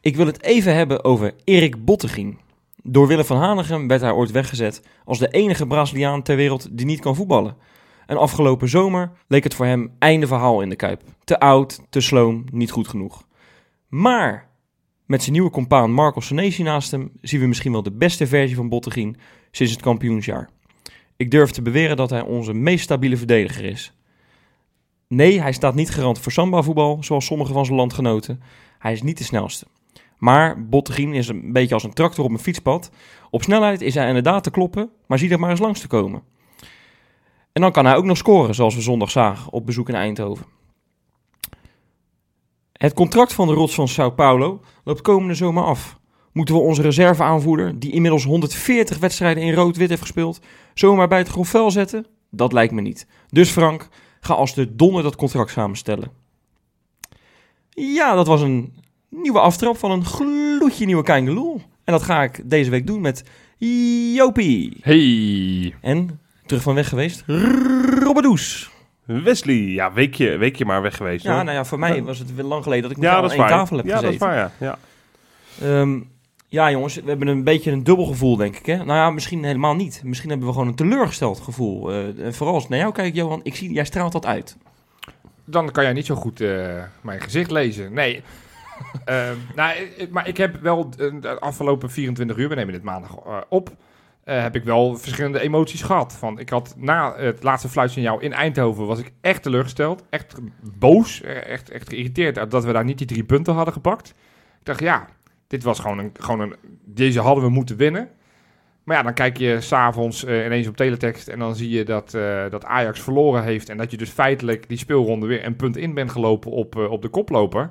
Ik wil het even hebben over Erik Bottegien. Door Willem van Hanegem werd hij ooit weggezet als de enige Braziliaan ter wereld die niet kan voetballen. En afgelopen zomer leek het voor hem einde verhaal in de Kuip. Te oud, te sloom, niet goed genoeg. Maar met zijn nieuwe compaan Marco Senesi naast hem zien we misschien wel de beste versie van Bottegien sinds het kampioensjaar. Ik durf te beweren dat hij onze meest stabiele verdediger is. Nee, hij staat niet garant voor samba-voetbal, zoals sommige van zijn landgenoten. Hij is niet de snelste. Maar Bottegien is een beetje als een tractor op een fietspad. Op snelheid is hij inderdaad te kloppen, maar zie er maar eens langs te komen. En dan kan hij ook nog scoren, zoals we zondag zagen op bezoek in Eindhoven. Het contract van de rots van Sao Paulo loopt komende zomer af. Moeten we onze reserveaanvoerder, die inmiddels 140 wedstrijden in rood-wit heeft gespeeld, zomaar bij het grof vuil zetten? Dat lijkt me niet. Dus Frank, ga als de donder dat contract samenstellen. Ja, dat was een nieuwe aftrap van een gloedje nieuwe Kangeloel. En dat ga ik deze week doen met Jopie. Hey, En, terug van weg geweest, Robbedoes. Wesley. Ja, weekje, weekje maar weg geweest. Ja, hoor. nou ja, voor mij was het weer lang geleden dat ik met ja aan één tafel heb ja, gezeten. dat is waar, ja. ja. Ehm, ja, jongens, we hebben een beetje een dubbel gevoel, denk ik. Hè? Nou ja, misschien helemaal niet. Misschien hebben we gewoon een teleurgesteld gevoel. Eh, vooral als naar jou kijk, Johan, ik zie, jij straalt dat uit. Dan kan jij niet zo goed eh, mijn gezicht lezen. Nee. Ehm, nou, maar ik heb wel eh, de afgelopen 24 uur, we nemen dit maandag eh, op, heb ik wel verschillende emoties gehad. Van, ik had na het laatste fluitsignaal in Eindhoven was ik echt teleurgesteld, echt boos, eh, echt, echt geïrriteerd dat we daar niet die drie punten hadden gepakt. Ik dacht, ja, dit was gewoon een, gewoon een, deze hadden we moeten winnen. Maar ja, dan kijk je s'avonds uh, ineens op teletext en dan zie je dat, uh, dat Ajax verloren heeft. En dat je dus feitelijk die speelronde weer een punt in bent gelopen op, uh, op de koploper.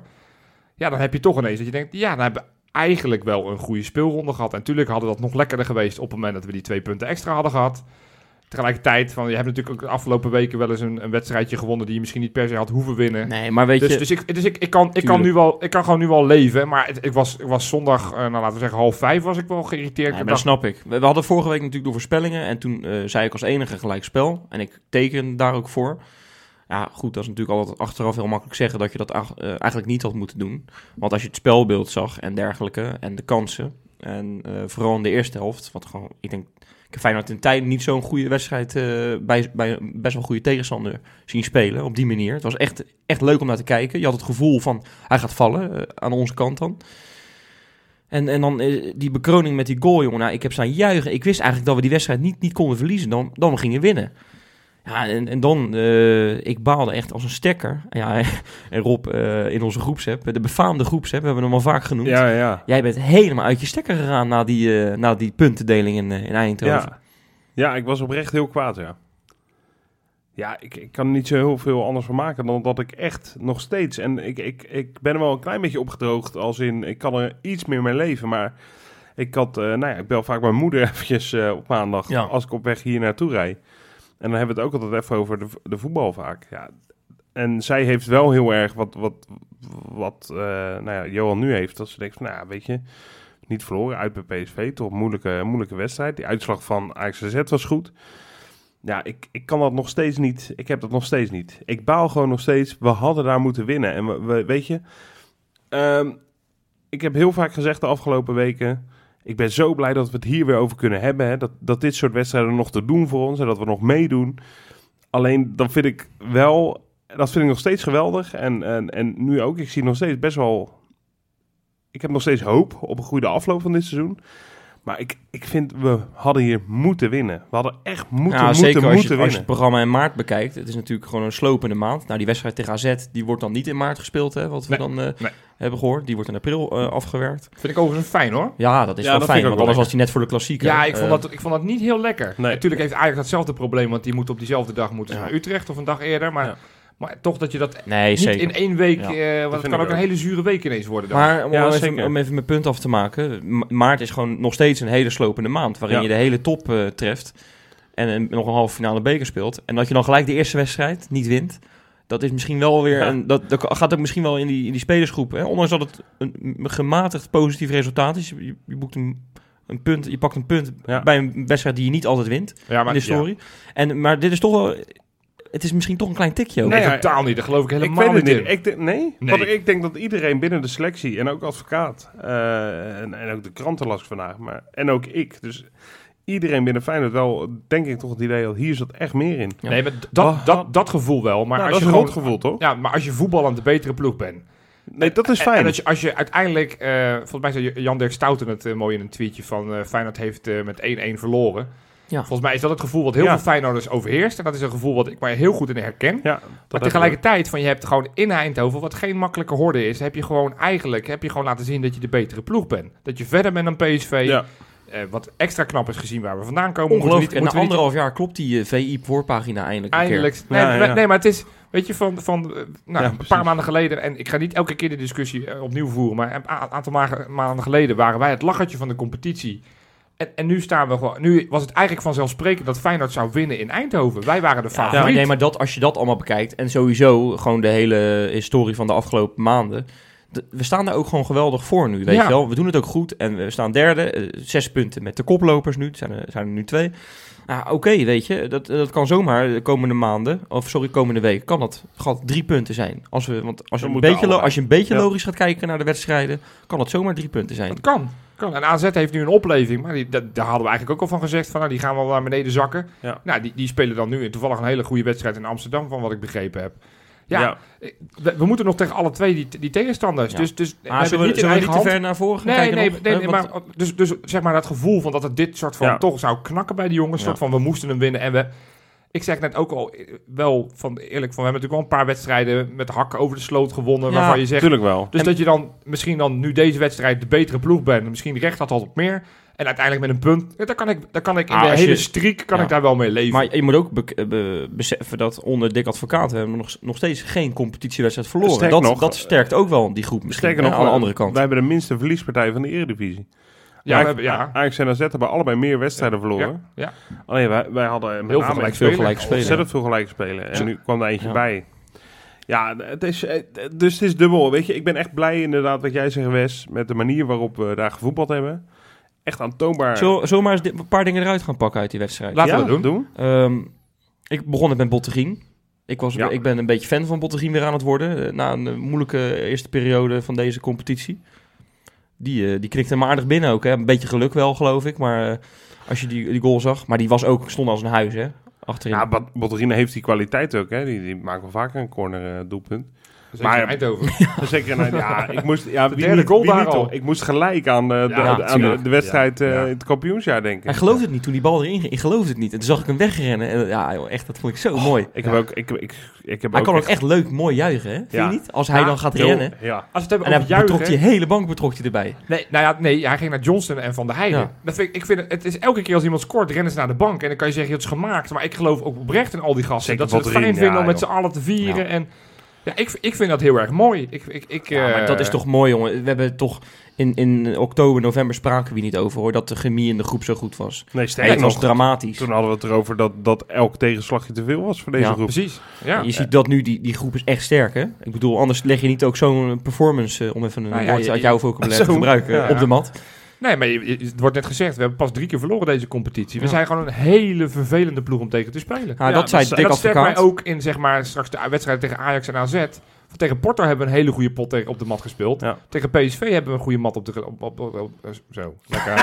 Ja, dan heb je toch ineens dat je denkt, ja, dan hebben eigenlijk wel een goede speelronde gehad. En natuurlijk hadden dat nog lekkerder geweest op het moment dat we die twee punten extra hadden gehad. Tegelijkertijd, van, je hebt natuurlijk ook de afgelopen weken wel eens een, een wedstrijdje gewonnen die je misschien niet per se had hoeven winnen. Nee, maar weet dus, je... Dus, ik, dus ik, ik, kan, ik, kan nu wel, ik kan gewoon nu wel leven. Maar het, ik, was, ik was zondag, uh, nou laten we zeggen half vijf, was ik wel geïrriteerd. Nee, maar dat snap ik. We, we, hadden vorige week natuurlijk de voorspellingen. En toen uh, zei ik als enige gelijk spel. En ik teken daar ook voor. Ja, goed, dat is natuurlijk altijd achteraf heel makkelijk zeggen dat je dat uh, eigenlijk niet had moeten doen. Want als je het spelbeeld zag en dergelijke en de kansen. En uh, vooral in de eerste helft, wat gewoon, ik denk, ik heb Feyenoord in tijden niet zo'n goede wedstrijd uh, bij, bij best wel goede tegenstander zien spelen op die manier. Het was echt, echt leuk om naar te kijken. Je had het gevoel van, hij gaat vallen, uh, aan onze kant dan. En, en dan uh, die bekroning met die goal, jongen. Nou, ik heb staan juichen. Ik wist eigenlijk dat we die wedstrijd niet, niet konden verliezen. Dan, dan we gingen winnen. Ja, en, en dan, uh, ik baalde echt als een stekker. Ja, en Rob, uh, in onze groepsapp, de befaamde groepsapp, hebben we hem al vaak genoemd. Ja, ja. Jij bent helemaal uit je stekker gegaan na die, uh, na die puntendeling in, in Eindhoven. Ja. ja, ik was oprecht heel kwaad, ja. Ja, ik, ik kan er niet zo heel veel anders van maken dan dat ik echt nog steeds... En ik, ik, ik ben er wel een klein beetje opgedroogd als in... Ik kan er iets meer mee leven, maar... Ik had, nou ja, ik bel vaak mijn moeder eventjes op maandag ja. als ik op weg hier naartoe rijd. En dan hebben we het ook altijd even over de, de voetbal vaak. Ja, en zij heeft wel heel erg wat, wat, wat uh, nou ja, Johan nu heeft. Dat ze denkt van, nou weet je, niet verloren uit bij PSV. Toch moeilijke, moeilijke wedstrijd. Die uitslag van AXZ was goed. Ja, ik, ik kan dat nog steeds niet. Ik heb dat nog steeds niet. Ik baal gewoon nog steeds. We hadden daar moeten winnen. En we, we weet je, um, ik heb heel vaak gezegd de afgelopen weken... Ik ben zo blij dat we het hier weer over kunnen hebben. Hè? Dat, dat dit soort wedstrijden nog te doen voor ons en dat we nog meedoen. Alleen dan vind ik wel, dat vind ik nog steeds geweldig. En, en, en nu ook, ik zie nog steeds best wel. Ik heb nog steeds hoop op een goede afloop van dit seizoen. Maar ik, ik vind, we hadden hier moeten winnen. We hadden echt moeten, ja, moeten, zeker als moeten je, winnen. als je het programma in maart bekijkt. Het is natuurlijk gewoon een slopende maand. Nou, die wedstrijd tegen AZ, die wordt dan niet in maart gespeeld, hè, wat we Nee, dan uh, nee. hebben gehoord. Die wordt in april uh, afgewerkt. Vind ik overigens fijn hoor. Ja, dat is Ja, wel dat fijn, vind ik want ook anders wel was die net voor de klassieker. Ja, ik vond, Eh, dat, ik vond dat niet heel lekker. Nee. Natuurlijk heeft Ajax datzelfde probleem, want die moet op diezelfde dag moeten Ja. naar Utrecht of een dag eerder. Maar, Ja. Maar toch dat je dat Nee, niet zeker. in één week... Ja, eh, want het kan ook een hele zure week ineens worden dan. Maar om, Ja, even, zeker. om even mijn punt af te maken. Ma- Maart is gewoon nog steeds een hele slopende maand. Waarin Ja. je de hele top eh, treft. En een- nog een halve finale beker speelt. En dat je dan gelijk de eerste wedstrijd niet wint. Dat is misschien wel weer. Ja. Een, dat, dat gaat ook misschien wel in die, in die spelersgroep. Hè? Ondanks dat het een, gematigd positief resultaat is. Je, je, boekt een, een punt, je pakt een punt Ja. bij een wedstrijd die je niet altijd wint. ja, in de story. En, maar dit is toch wel. Het is misschien toch een klein tikje. ook. Nee, Nee, ja, totaal niet. Daar geloof ik Ik helemaal weet het niet in. Ik denk- nee? Nee. Want ik denk dat iedereen binnen de selectie en ook advocaat eh, en, en ook de kranten las ik vandaag, maar en ook ik. Dus iedereen binnen Feyenoord wel, denk ik toch het idee dat hier zit echt meer in. Ja. Nee, maar dat, Oh, dat, dat gevoel wel. Maar Maar als dat je is een gewoon... rot gevoel, toch? Ja, maar als je voetballend de betere ploeg bent. Nee, dat is fijn. en als, je, als je uiteindelijk... eh, volgens mij zei Jan-Dirk Stouten het eh, mooi in een tweetje van... Feyenoord heeft met 1-1 verloren. Ja. Volgens mij is dat het gevoel wat heel Ja. veel Feyenoorders overheerst. En dat is een gevoel wat ik maar heel goed in herken. ja, Maar dat tegelijkertijd, van je hebt gewoon in Eindhoven, wat geen makkelijke horde is, heb je gewoon eigenlijk heb je gewoon laten zien dat je de betere ploeg bent. Dat je verder bent dan PSV. Ja. Eh, wat extra knap is gezien waar we vandaan komen. Ongelooflijk. niet- En na niet- anderhalf jaar klopt die eh, VI voorpagina eindelijk. een keer. Eindelijk. Nee, Ja, ja, maar- ja. nee, maar het is, weet je, van, van eh, nou, Ja, een precies. paar maanden geleden, en ik ga niet elke keer de discussie eh, opnieuw voeren, maar een aantal ma- maanden geleden waren wij het lachertje van de competitie. En, en nu staan we gewoon, nu was het eigenlijk vanzelfsprekend dat Feyenoord zou winnen in Eindhoven. Wij waren de Ja, favoriet. maar nee, maar dat, als je dat allemaal bekijkt en sowieso gewoon de hele historie van de afgelopen maanden. we staan daar ook gewoon geweldig voor nu, weet Ja. je wel. We doen het ook goed en we staan derde. eh, zes punten met de koplopers nu. Het zijn er, zijn er nu twee. Nou, oké, weet je. Dat, dat kan zomaar de komende maanden, of sorry, komende week, kan dat gaat drie punten zijn. Als we, want als je, een beetje, als je een beetje Ja. logisch gaat kijken naar de wedstrijden, kan dat zomaar drie punten zijn. Dat kan. kan. En AZ heeft nu een opleving, maar die, dat, daar hadden we eigenlijk ook al van gezegd, van, nou, die gaan wel naar beneden zakken. Ja. Nou, die, die spelen dan nu in toevallig een hele goede wedstrijd in Amsterdam, van wat ik begrepen heb. Ja, Ja. We, we moeten nog tegen alle twee die, die tegenstanders. Ja. Dus, dus Maar zullen we, niet in eigen niet te ver naar voren gaan Nee, kijken nee, nog? nee, Hè, nee, want- maar dus, dus zeg maar dat gevoel van dat het dit soort van Ja. toch zou knakken bij die jongens. Soort van we moesten hem winnen en we... Ik zeg net ook al eh, wel van eerlijk van we hebben natuurlijk wel een paar wedstrijden met hakken over de sloot gewonnen waarvan je zegt Tuurlijk wel. dus En- dat je dan misschien dan nu deze wedstrijd de betere ploeg bent, misschien recht had op meer en uiteindelijk met een punt, ja, daar kan ik, daar kan ik in Ah, de hele je- streak kan Ja. ik daar wel mee leven. Maar je moet ook be- be- beseffen dat onder Dick Advocaat we hebben nog, nog steeds geen competitiewedstrijd verloren. Sterker Dat, nog, dat sterkt ook wel die groep misschien hè, nog, aan de wij- andere kant. Wij hebben de minste verliespartij van de Eredivisie. ja, we Ajax- hebben, ja, Ajax en AZ hebben allebei meer wedstrijden verloren. ja. Alleen wij, wij hadden met Heel veel name gelijk veel spelen. gelijk spelen. ontzettend veel gelijk spelen. En Ja. nu kwam er eentje Ja. bij. Ja, het is, eh, dus het is dubbel. Weet je, ik ben echt blij inderdaad wat jij zegt, Wes, met de manier waarop we daar gevoetbald hebben. Echt aantoonbaar. Zullen zullen we maar eens een paar dingen eruit gaan pakken uit die wedstrijd? Laten ja, we dat doen. Ehm, ik begon het met Bottegien. Ik, was, Ja. ik ben een beetje fan van Bottegien weer aan het worden. eh, Na een eh, moeilijke eerste periode van deze competitie. Die, eh, die knikte hem aardig binnen ook. Hè. Een beetje geluk wel, geloof ik. Maar eh, als je die, die goal zag. Maar die was ook, stond als een huis, hè. Achterin. Ja, Bot- Botterine heeft die kwaliteit ook. Hè. Die, die maakt wel vaker een corner eh, doelpunt. Zeker Maar- in Eindhoven. Zeker, nou, ja, ik moest, ja, wie derde niet- goal daar niet, al. Ik moest gelijk aan, eh, de, Ja, de- aan de, de wedstrijd Ja, eh, ja. in het kampioensjaar, denk ik. Hij geloofde het niet toen die bal erin ging. Ik geloofde het niet. En toen zag ik hem wegrennen. En, ja, joh, echt, dat vond ik zo mooi. Ik heb ook, ik, ik, ik heb Hij ook kan ook echt leuk mooi juichen, hè? Vind Ja. je niet? Als hij Ja, dan gaat rennen. Ja. Als we het hebben En hij betrok die hele bank betrok hij erbij. Nee, nou ja, nee, hij ging naar Johnston en Van der Heijden. Ja. Dat vind ik, ik vind het, het is elke keer als iemand scoort, rennen ze naar de bank. En dan kan je zeggen, het is gemaakt. Maar ik geloof ook oprecht in al die gasten. Zeker dat ze het fijn vinden ja, om met z'n allen te vieren. Ja. En ja, ik, ik vind dat heel erg mooi. Ik, ik, ik, Ja, maar eh, dat is toch mooi, jongen. We hebben toch in, in oktober, november spraken we niet over, hoor. Dat de chemie in de groep zo goed was. Nee, Het sterker was nog, dramatisch. toen hadden we het erover dat, dat elk tegenslagje te veel was voor deze Ja, groep. Precies. Ja. je ziet dat nu, die, die groep is echt sterk, hè? Ik bedoel, anders leg je niet ook zo'n performance, eh, om even een Nou ja, woord je- uit jouw vocabulaire te gebruiken, ja. op de mat. Nee, maar je- je- het wordt net gezegd, we hebben pas drie keer verloren deze competitie. We Ja. zijn gewoon een hele vervelende ploeg om tegen te spelen. Nou, Ja, dat zei dat- En Dick dat sterkt mij ook in zeg maar, straks de wedstrijd tegen Ajax en AZ. Tegen Porto hebben we een hele goede pot tegen, op de mat gespeeld. Ja. Tegen PSV hebben we een goede mat op de... Op, op, op- op- zo, lekker.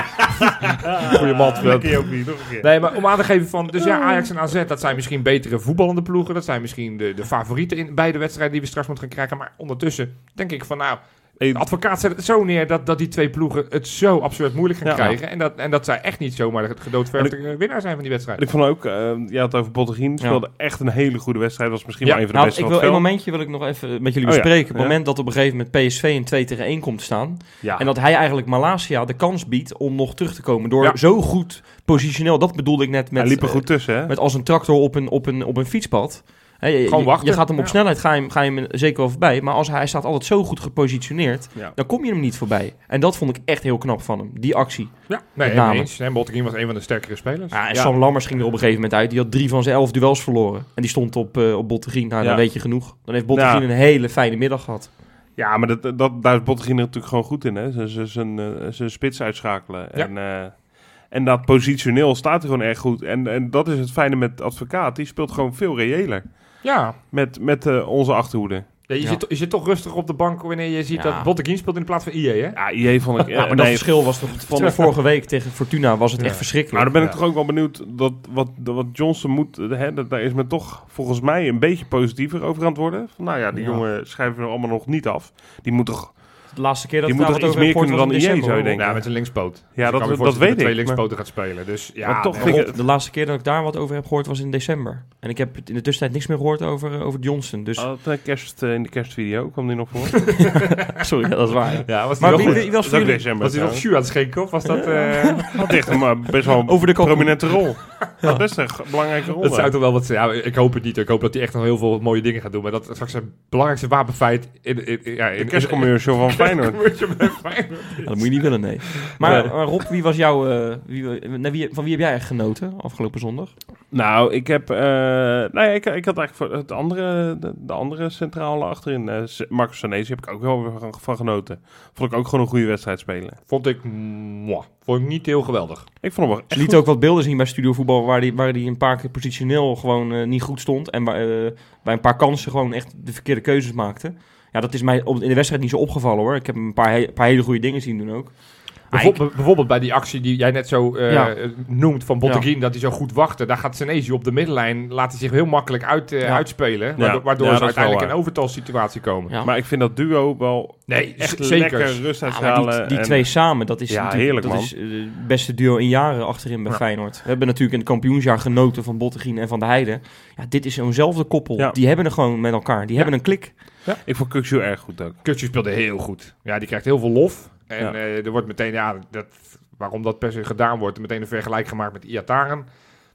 goede mat. Lekker Jopie, nog een keer. Nee, maar om aan te geven van... Dus ja, Ajax en AZ, dat zijn misschien betere voetballende ploegen. Dat zijn misschien de, de favorieten in beide wedstrijden die we straks moeten gaan krijgen. Maar ondertussen denk ik van nou... Hey, De advocaat zet het zo neer dat, dat die twee ploegen het zo absurd moeilijk gaan Ja. krijgen. En dat, en dat zij echt niet zomaar de gedoodverfde winnaar zijn van die wedstrijd. ik vond ook, eh je had het over Bottegien, speelde echt een hele goede wedstrijd. Was misschien Ja, wel een van de Nou, beste ik wil het een momentje wil ik nog even met jullie Oh ja, bespreken. Het ja. moment dat op een gegeven moment PSV in 2 tegen 1 komt te staan. Ja. En dat hij eigenlijk Malasia de kans biedt om nog terug te komen. Door Ja. zo goed positioneel, dat bedoelde ik net met, Hij liep er eh, goed tussen, hè? met als een tractor op een, op een, op een fietspad. Je, Gewoon wachten. Je gaat hem op Ja. snelheid, ga je, hem- ga je hem zeker wel voorbij. Maar als hij, hij staat altijd zo goed gepositioneerd, Ja. dan kom je hem niet voorbij. En dat vond ik echt heel knap van hem, die actie. Ja, nee, eens. Nee, Botteguin was een van de sterkere spelers. Ja, en Sam Lammers ging er op een gegeven moment uit. Die had drie van zijn elf duels verloren. En die stond op, eh op. Nou, dan weet je genoeg. Dan heeft Bottegien een hele fijne middag gehad. Ja, maar dat, dat, daar is Bottegien natuurlijk gewoon goed in. Hè? Zijn- eh, spits uitschakelen. En, eh, en dat positioneel staat er gewoon erg goed. En, en dat is het fijne met advocaat. Die speelt gewoon veel reëler. Ja, Met, met eh, onze achterhoede. Ja, je, Ja. Zit, je zit toch rustig op de bank wanneer je ziet Ja. dat Botteguin speelt in de plaats van IE, hè? Ja, IE vond ik... Ja, maar dat verschil was toch van de vorige week tegen Fortuna was het Ja. echt Nou, verschrikkelijk. dan ben ik Ja. toch ook wel benieuwd dat wat, wat Johnson moet. Hè, dat, daar is men toch volgens mij een beetje positiever over aan het worden. Van, nou ja, die Ja. jongen schrijven we allemaal nog niet af. Die moet toch. De laatste keer dat moet daar toch wat iets over meer kunnen gehoord dan was in IE, zou je december, denken. Ja, met een linkspoot. Dus Ja, ik dat- dat weet twee ik, maar- linkspoten gaat spelen. Dus ja, Maar toch nee, ik het- de laatste keer dat ik daar wat over heb gehoord was in december. En ik heb in de tussentijd niks meer gehoord over, eh, over Johnson. Dus, Oh, dat, eh, kerst, eh, in de kerstvideo kwam die nog voor. sorry, dat is waar. Ja, was die Maar wel wie, was Dat december. Was hij nog jus aan het schenken of was dat... eh, Had echt een eh, best wel een Over de prominente rol. Had best een belangrijke rol. Dat zou toch wel wat zijn. Ja, ik hoop het niet. Ik hoop dat hij echt nog heel veel mooie dingen gaat doen. Maar dat is straks het belangrijkste wapenfeit in, in, in, ja, in De kerstcommercial van Feyenoord. Commercial bij Feyenoord. Ja, dat moet je niet willen, nee. Maar, Nee. maar Rob, wie was jouw... eh, wie, van wie heb jij echt genoten afgelopen zondag? Nou, ik heb. eh nou ja, ik, ik had eigenlijk voor het andere, de, de andere centrale achterin. eh, S- Marcus Sanesi heb ik ook wel weer van, van genoten. Vond ik ook gewoon een goede wedstrijd spelen. Vond ik... Mwah, vond ik niet heel geweldig. Ik vond hem wel Ze liet goed. ook wat beelden zien bij Studio Voetbal... waar hij waar die een paar keer positioneel gewoon eh, niet goed stond... en waar, eh, bij een paar kansen gewoon echt de verkeerde keuzes maakte. Ja, dat is mij in de wedstrijd niet zo opgevallen, hoor. Ik heb een paar, paar hele goede dingen zien doen ook. Ik- Bijvoorbeeld, bijvoorbeeld bij die actie die jij net zo eh, Ja. noemt van Botteguin, dat hij zo goed wachtte. Daar gaat Senesi op de middenlijn, laat hij zich heel makkelijk uit, eh, Ja. uitspelen. Waardoor, waardoor Ja, ze uiteindelijk in een overtalsituatie komen. ja. Maar ik vind dat duo wel Nee, echt lekker rust uithalen. die, die en- twee samen, dat is Ja, natuurlijk heerlijk, dat man. is, eh, het beste duo in jaren achterin bij Ja. Feyenoord. We hebben natuurlijk in het kampioensjaar genoten van Bottegien en van de Heide. Ja, dit is zo'nzelfde koppel. Ja. Die hebben er gewoon met elkaar. Die hebben een klik. Ik vond Kukzu erg goed ook. Speelde heel goed. Ja, die krijgt heel veel lof. En Ja. eh, er wordt meteen, ja, dat, waarom dat per se gedaan wordt, meteen een vergelijk gemaakt met Iataren.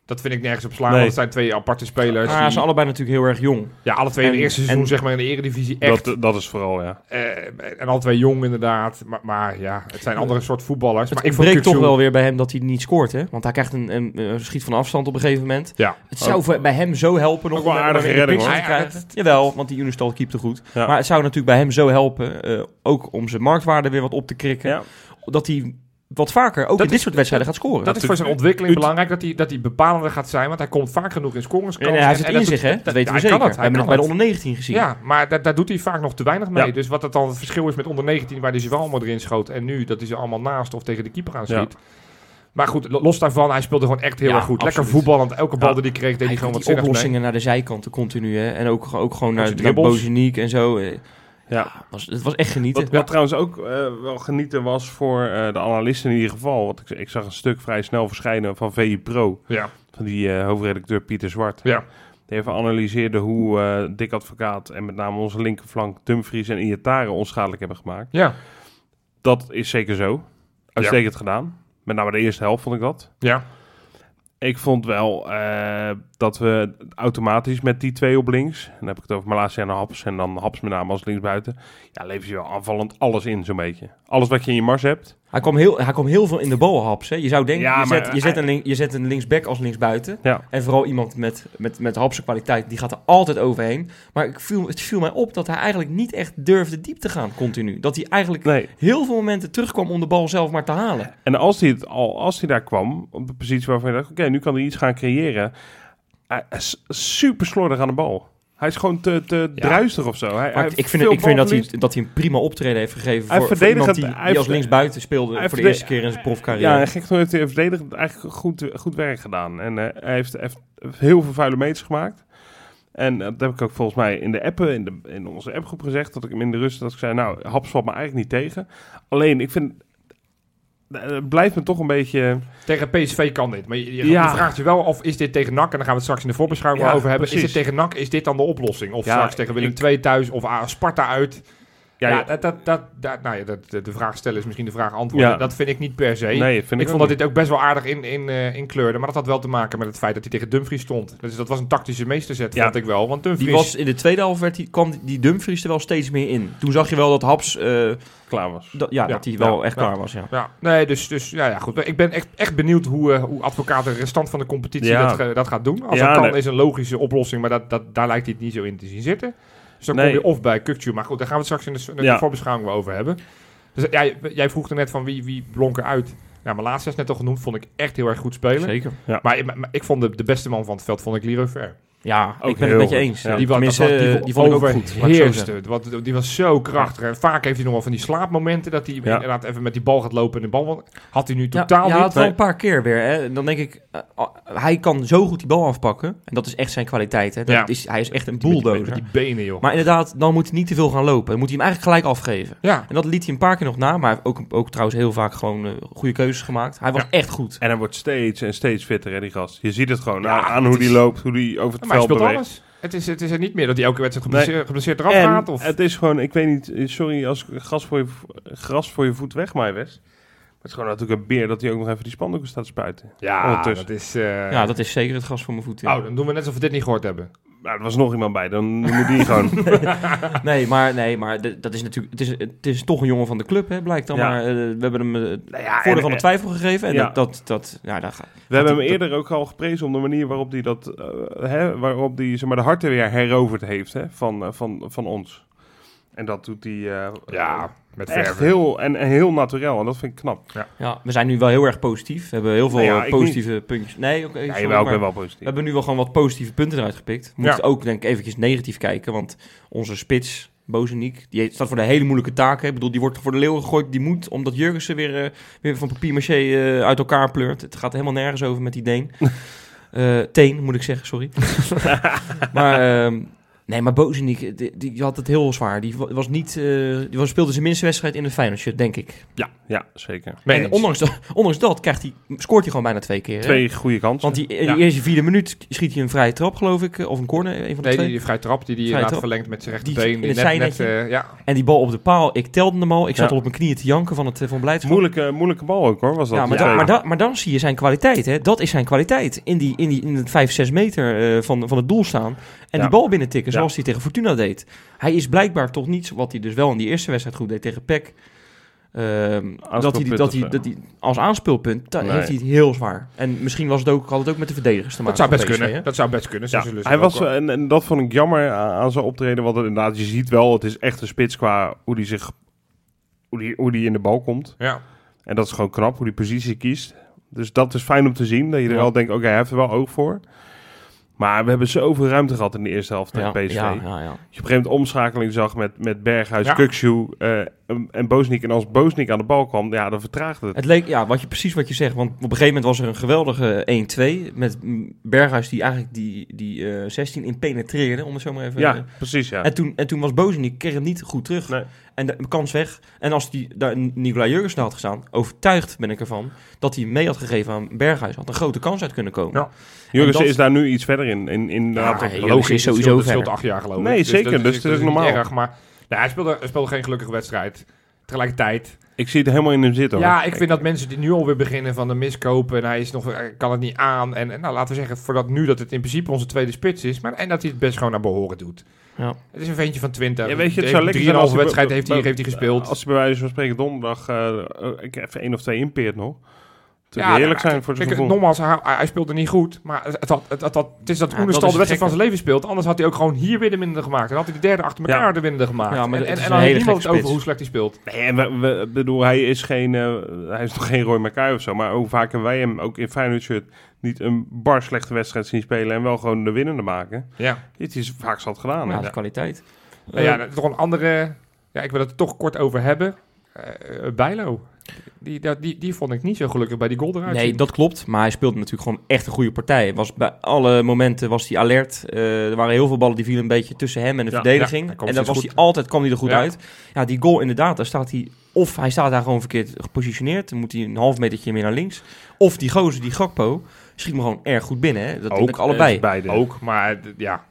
Dat vind ik nergens op slaan, Nee. want het zijn twee aparte spelers. Maar die- ze zijn allebei natuurlijk heel erg jong. ja, alle twee in het eerste seizoen, en- zeg maar, in de eredivisie echt. Dat, dat is vooral, ja. eh, en alle twee jong inderdaad. Maar, maar ja, het zijn andere soort voetballers. Het maar ik breekt toch wel weer bij hem dat hij niet scoort. Hè? Want hij krijgt een, een, een schiet van afstand op een gegeven moment. Ja. Het zou voor- bij hem zo helpen nog Ook wel om hem aardige redding, hoor. te krijgen. Jawel, want die Unistal keepte goed. Ja. Maar het zou natuurlijk bij hem zo helpen, eh, ook om zijn marktwaarde weer wat op te krikken. Ja. Dat hij wat vaker ook Dat in is- dit soort wedstrijden gaat scoren. Dat is voor zijn ontwikkeling belangrijk dat hij, dat hij bepalender gaat zijn. Want hij komt vaak genoeg in scoringskansen. En hij heeft het En in dat zich, hè? Dat weten we hij zeker. kan het, we hij hebben het kan bij de onder 19 gezien. Ja, maar daar, daar doet hij vaak nog te weinig mee. Ja. Dus wat het dan het verschil is met onder 19, waar hij ze wel allemaal erin schoot. En nu, dat hij ze allemaal naast of tegen de keeper aan Ja. schiet. Maar goed, lo- los daarvan, hij speelde gewoon echt heel Ja, erg goed. Lekker absoluut. voetballend. Elke bal Ja. die hij kreeg, deed hij Hij gewoon wat zinnigs mee. oplossingen naar de zijkanten continu. Hè? En ook, ook gewoon naar, naar. Bozeniek en zo. Ja. Was, het was echt genieten. Wat, wat trouwens ook eh, wel genieten was voor eh, de analisten in ieder geval. Want ik, ik zag een stuk vrij snel verschijnen van VI Pro. Ja, Van die eh, hoofdredacteur Pieter Zwart. ja. Die even analyseerde hoe Dick Advocaat en met name onze linkerflank Dumfries en Iataren onschadelijk hebben gemaakt. Ja, Dat is zeker zo. Uitstekend gedaan. Met name de eerste helft vond ik dat. ja. Ik vond wel eh, dat we automatisch met die twee op links, dan heb ik het over Malasia en Haps, en dan Haps met name als linksbuiten, ja, lever je wel aanvallend alles in zo'n beetje. Alles wat je in je mars hebt. Hij kwam heel, hij kwam heel veel in de balhaps. Hè? Je zou denken, Ja, je, maar zet, je, zet een link, je zet een linksback als linksbuiten. Ja. En vooral iemand met, met, met hapse kwaliteit, die gaat er altijd overheen. Maar ik viel, het viel mij op dat hij eigenlijk niet echt durfde diep te gaan, continu. Dat hij eigenlijk Nee. heel veel momenten terugkwam om de bal zelf maar te halen. En als hij, het al, als hij daar kwam, op de positie waarvan je dacht, oké, nu kan hij iets gaan creëren. Hij is super slordig aan de bal. Hij is gewoon te, te Ja. druistig of zo. Hij, hij ik vind, het, ik vind dat, hij, dat hij een prima optreden heeft gegeven Hij voor, voor iemand die, als linksbuiten speelde voor de eerste keer in zijn profcarrière. Ja, gek genoeg heeft hij verdedigend eigenlijk goed, goed werk gedaan. En eh, hij heeft, heeft heel veel vuile meters gemaakt. En eh, dat heb ik ook volgens mij in de appen, in, de, in onze appgroep gezegd, dat ik hem in de rust, dat ik zei, nou, Haps valt me eigenlijk niet tegen. Alleen, ik vind, het blijft me toch een beetje... Tegen PSV kan dit. Maar je, je, Ja. je vraagt je wel of is dit tegen NAC, en dan gaan we het straks in de voorbeschouwing Ja, over hebben. precies. Is het tegen NAC, is dit dan de oplossing? Of Ja, straks tegen Willem II thuis of Sparta uit. Ja, dat, dat, dat, dat- nou ja, dat, de, de vraag stellen is misschien de vraag antwoorden. Ja. Dat vind ik niet per se. nee, vind ik ik, vond dat dit ook best wel aardig in, in, eh, in kleurde. Maar dat had wel te maken met het feit dat hij tegen Dumfries stond. Dus dat was een tactische meesterzet, Ja. vond ik wel. Want Dumfries... Die was in de tweede helft werd die, kwam die Dumfries er wel steeds meer in. Toen zag je wel dat Haps, eh, klaar was. ja, Ja, dat hij wel ja, echt ja. klaar was. Ja. Ja, nee, dus, dus ja, ja, goed. Ik ben echt, echt benieuwd hoe, eh, hoe advocaat de restant van de competitie Ja. dat, ge- dat gaat doen. Als Ja, dat kan, nee. is een logische oplossing, maar dat, dat, daar lijkt hij het niet zo in te zien zitten. Dus dan Nee. kom je of bij Kukcu, maar goed, daar gaan we het straks in de, in de Ja. voorbeschouwing wel over hebben. Dus jij, jij vroeg er net van wie, wie blonk eruit. Ja, mijn laatste is net al genoemd, vond ik echt heel erg goed spelen. Zeker. Maar, maar, maar ik vond de, de beste man van het veld, vond ik Leroy Ver. Ja, Ook ik ben het met je eens. Ja. Die, dat was, die, die vond ik ook goed. zeggen. Wat, die was zo krachtig. En vaak heeft hij nog wel van die slaapmomenten dat hij Ja. inderdaad even met die bal gaat lopen en de bal had hij nu Ja, totaal ja, niet. had wel een paar keer weer. Hè. Dan denk ik, eh, ah, hij kan zo goed die bal afpakken. En dat is echt zijn kwaliteit. Hè. Dat Ja. is, hij is echt een Met die- met bulldozer. die benen, joh. Maar inderdaad, dan moet hij niet te veel gaan lopen. Dan moet hij hem eigenlijk gelijk afgeven. ja, En dat liet hij een paar keer nog na. Maar hij heeft ook, ook trouwens heel vaak gewoon eh, goede keuzes gemaakt. Hij was Ja. echt goed. En hij wordt steeds en steeds fitter, hè, die gast. Je ziet het gewoon Ja, aan, hoe is- die loopt, hoe die over het maar hij speelt beweegt. alles. Het is, het is er niet meer dat hij elke wedstrijd Nee. geblesseerd, geblesseerd eraf En gaat. Of, het is gewoon, ik weet niet, sorry als ik gras voor je, gras voor je voet wegmaai West. Maar het is gewoon natuurlijk een beer dat hij ook nog even die spandoeken staat spuiten. ja, dat is... eh, Ja, dat is zeker het gas voor mijn voet. ja. Oh, dan doen we net alsof we dit niet gehoord hebben. Nou, er was nog iemand bij, dan moet die gewoon. Nee, maar, nee, maar dat is natuurlijk, het, is, het is toch een jongen van de club, hè, blijkt dan. Ja. Maar eh, we hebben hem het Nou ja, voordeel van de twijfel gegeven. En Ja. dat, dat, dat, ja, daar. We hebben hem dat- eerder ook al geprezen om de manier waarop hij dat, eh, hè, waarop hij zeg maar, de harten weer heroverd heeft hè, van, van, van ons. En dat doet hij eh, Ja, met echt verven. heel, en, en heel naturel. En dat vind ik knap. Ja, we zijn nu wel heel erg positief. We hebben heel veel Nou ja, eh, positieve puntjes. Nee, oké. Ja, ben wel we positief. hebben nu wel gewoon wat positieve punten eruit gepikt. We Ja. moeten ook denk ik eventjes negatief kijken. Want onze spits, Bozeniek, die staat voor de hele moeilijke taken. Ik bedoel, die wordt voor de leeuw gegooid. Die moet, omdat Jurgensen weer, eh, weer van papier-maché eh, uit elkaar pleurt. Het gaat helemaal nergens over met die Deen. Eh, teen, moet ik zeggen, sorry. maar... Nee, maar Bozeniek, die, die had het heel zwaar. Die wa- was niet, eh, die was, speelde zijn minste wedstrijd in de Feyenoord shirt, denk ik. Ja, zeker. Mee en ondanks, dat- ondanks dat krijgt hij, scoort hij gewoon bijna twee keer. hè? Twee goede kansen. Want die, in Ja. de eerste vierde minuut schiet hij een vrije trap, geloof ik. eh, Of een corner, een van de Nee, twee. die, die vrije trap die die Vrije inderdaad trap. verlengt met zijn Die rechterbeen. in Die het net, net, zijnetje. eh, ja. En die bal op de paal, ik telde hem al. Ik zat Ja. al op mijn knieën te janken van, het, eh, van blijdschap. moeilijke, moeilijke bal ook hoor, was dat. ja, maar, die dan, maar, dan, maar dan zie je zijn kwaliteit. Hè? Dat is zijn kwaliteit. In, die, in, die, in het 5, 6 meter eh, van, van het doel staan. En Ja. die bal binnentikken, Ja. Zoals hij tegen Fortuna deed. Hij is blijkbaar toch niet, wat hij dus wel in die eerste wedstrijd goed deed tegen PEC. ehm, dat, hij, dat, hij, of, dat hij als aanspeelpunt, Nee. heeft hij het heel zwaar. En misschien was het ook, had het ook met de verdedigers te Dat maken. zou best PSV, kunnen. hè? Dat zou best kunnen. Ja, hij was, en, en dat vond ik jammer aan, aan zijn optreden. Want inderdaad, je ziet wel, het is echt een spits qua hoe die zich, hoe die, hoe die in de bal komt. ja. En dat is gewoon knap, hoe die positie kiest. Dus dat is fijn om te zien, dat je er Ja. wel denkt, oké, hij heeft er wel oog voor. Maar we hebben zoveel ruimte gehad in de eerste helft tegen ja, PSV. ja, ja, ja. Je op een gegeven moment omschakeling zag met, met Berghuis, Ja. Eh, en- en Boznik. En als Boznik aan de bal kwam, ja, dan vertraagde het. Het leek, ja, wat je, precies wat je zegt. Want op een gegeven moment was er een geweldige 1-2. Met Berghuis die eigenlijk die, die eh 16 in penetreerde, om het zo maar even... Ja, precies, ja. En toen, en toen was Bozeniek, kreeg hem niet goed terug. Nee. En de kans weg. En als die daar Nicolai Jurgensen had gestaan, overtuigd ben ik ervan, dat hij mee had gegeven aan Berghuis, had een grote kans uit kunnen komen. Ja. Jurgensen dat- is daar nu iets verder in. in, in Ja, dat- logisch, is sowieso het het acht jaar geloof ik. Nee, zeker, dus het is normaal. erg, maar hij, speelde, hij speelde geen gelukkige wedstrijd. Tegelijkertijd, ik zie het helemaal in hem zitten. hoor. ja, ik vind dat mensen die nu alweer beginnen van de miskopen en hij is nog, hij kan het niet aan. En, en nou, laten we zeggen, voordat nu dat het in principe onze tweede spits is, maar en dat hij het best gewoon naar behoren doet. Ja. Het is een ventje van 20. Ja, weet je, het Heeft zou lekker zijn 3,5 als hij- wedstrijd heeft hij, heeft hij gespeeld. Als hij bij wijze van spreken donderdag ik even één of twee inpeert nog. Het Ja, heerlijk nou, zijn voor zijn Kijk, gevoel. nogmaals, hij, hij speelde niet goed. Maar het, had, het, had, het is dat Ja, Oenestal dat de wedstrijd van zijn leven speelt. Anders had hij ook gewoon hier weer de minder gemaakt. En had hij de derde achter elkaar Ja. de minder gemaakt. Ja, maar en het en, is en een dan heeft niemand het over hoe slecht hij speelt. Nee, en we, we- bedoel, hij is geen, eh, hij is nog geen Roy Mackay of zo. Maar hoe vaak hebben wij hem ook in Feyenoord shirt niet een bar slechte wedstrijd zien spelen en wel gewoon de winnende maken. Ja. Dit is vaak zat gedaan. Ja, hè? dat is kwaliteit. Nou ja, toch een andere... Ja, ik wil het er toch kort over hebben. Eh eh, Bijlo. Die, dat- die, die vond ik niet zo gelukkig bij die goal eruit Nee, zien. dat klopt. Maar hij speelde natuurlijk gewoon echt een goede partij. Was bij alle momenten was hij alert. Eh, er waren heel veel ballen die vielen een beetje tussen hem en de Ja, verdediging. ja, en dan was hij altijd kwam hij er goed Ja. uit. Ja, die goal inderdaad, daar staat hij... Of hij staat daar gewoon verkeerd gepositioneerd. Dan moet hij een half metertje meer naar links. Of die gozer, die Gakpo, schiet me gewoon erg goed binnen. Hè. Dat denk ik eh, allebei. beide. Ook, maar ja.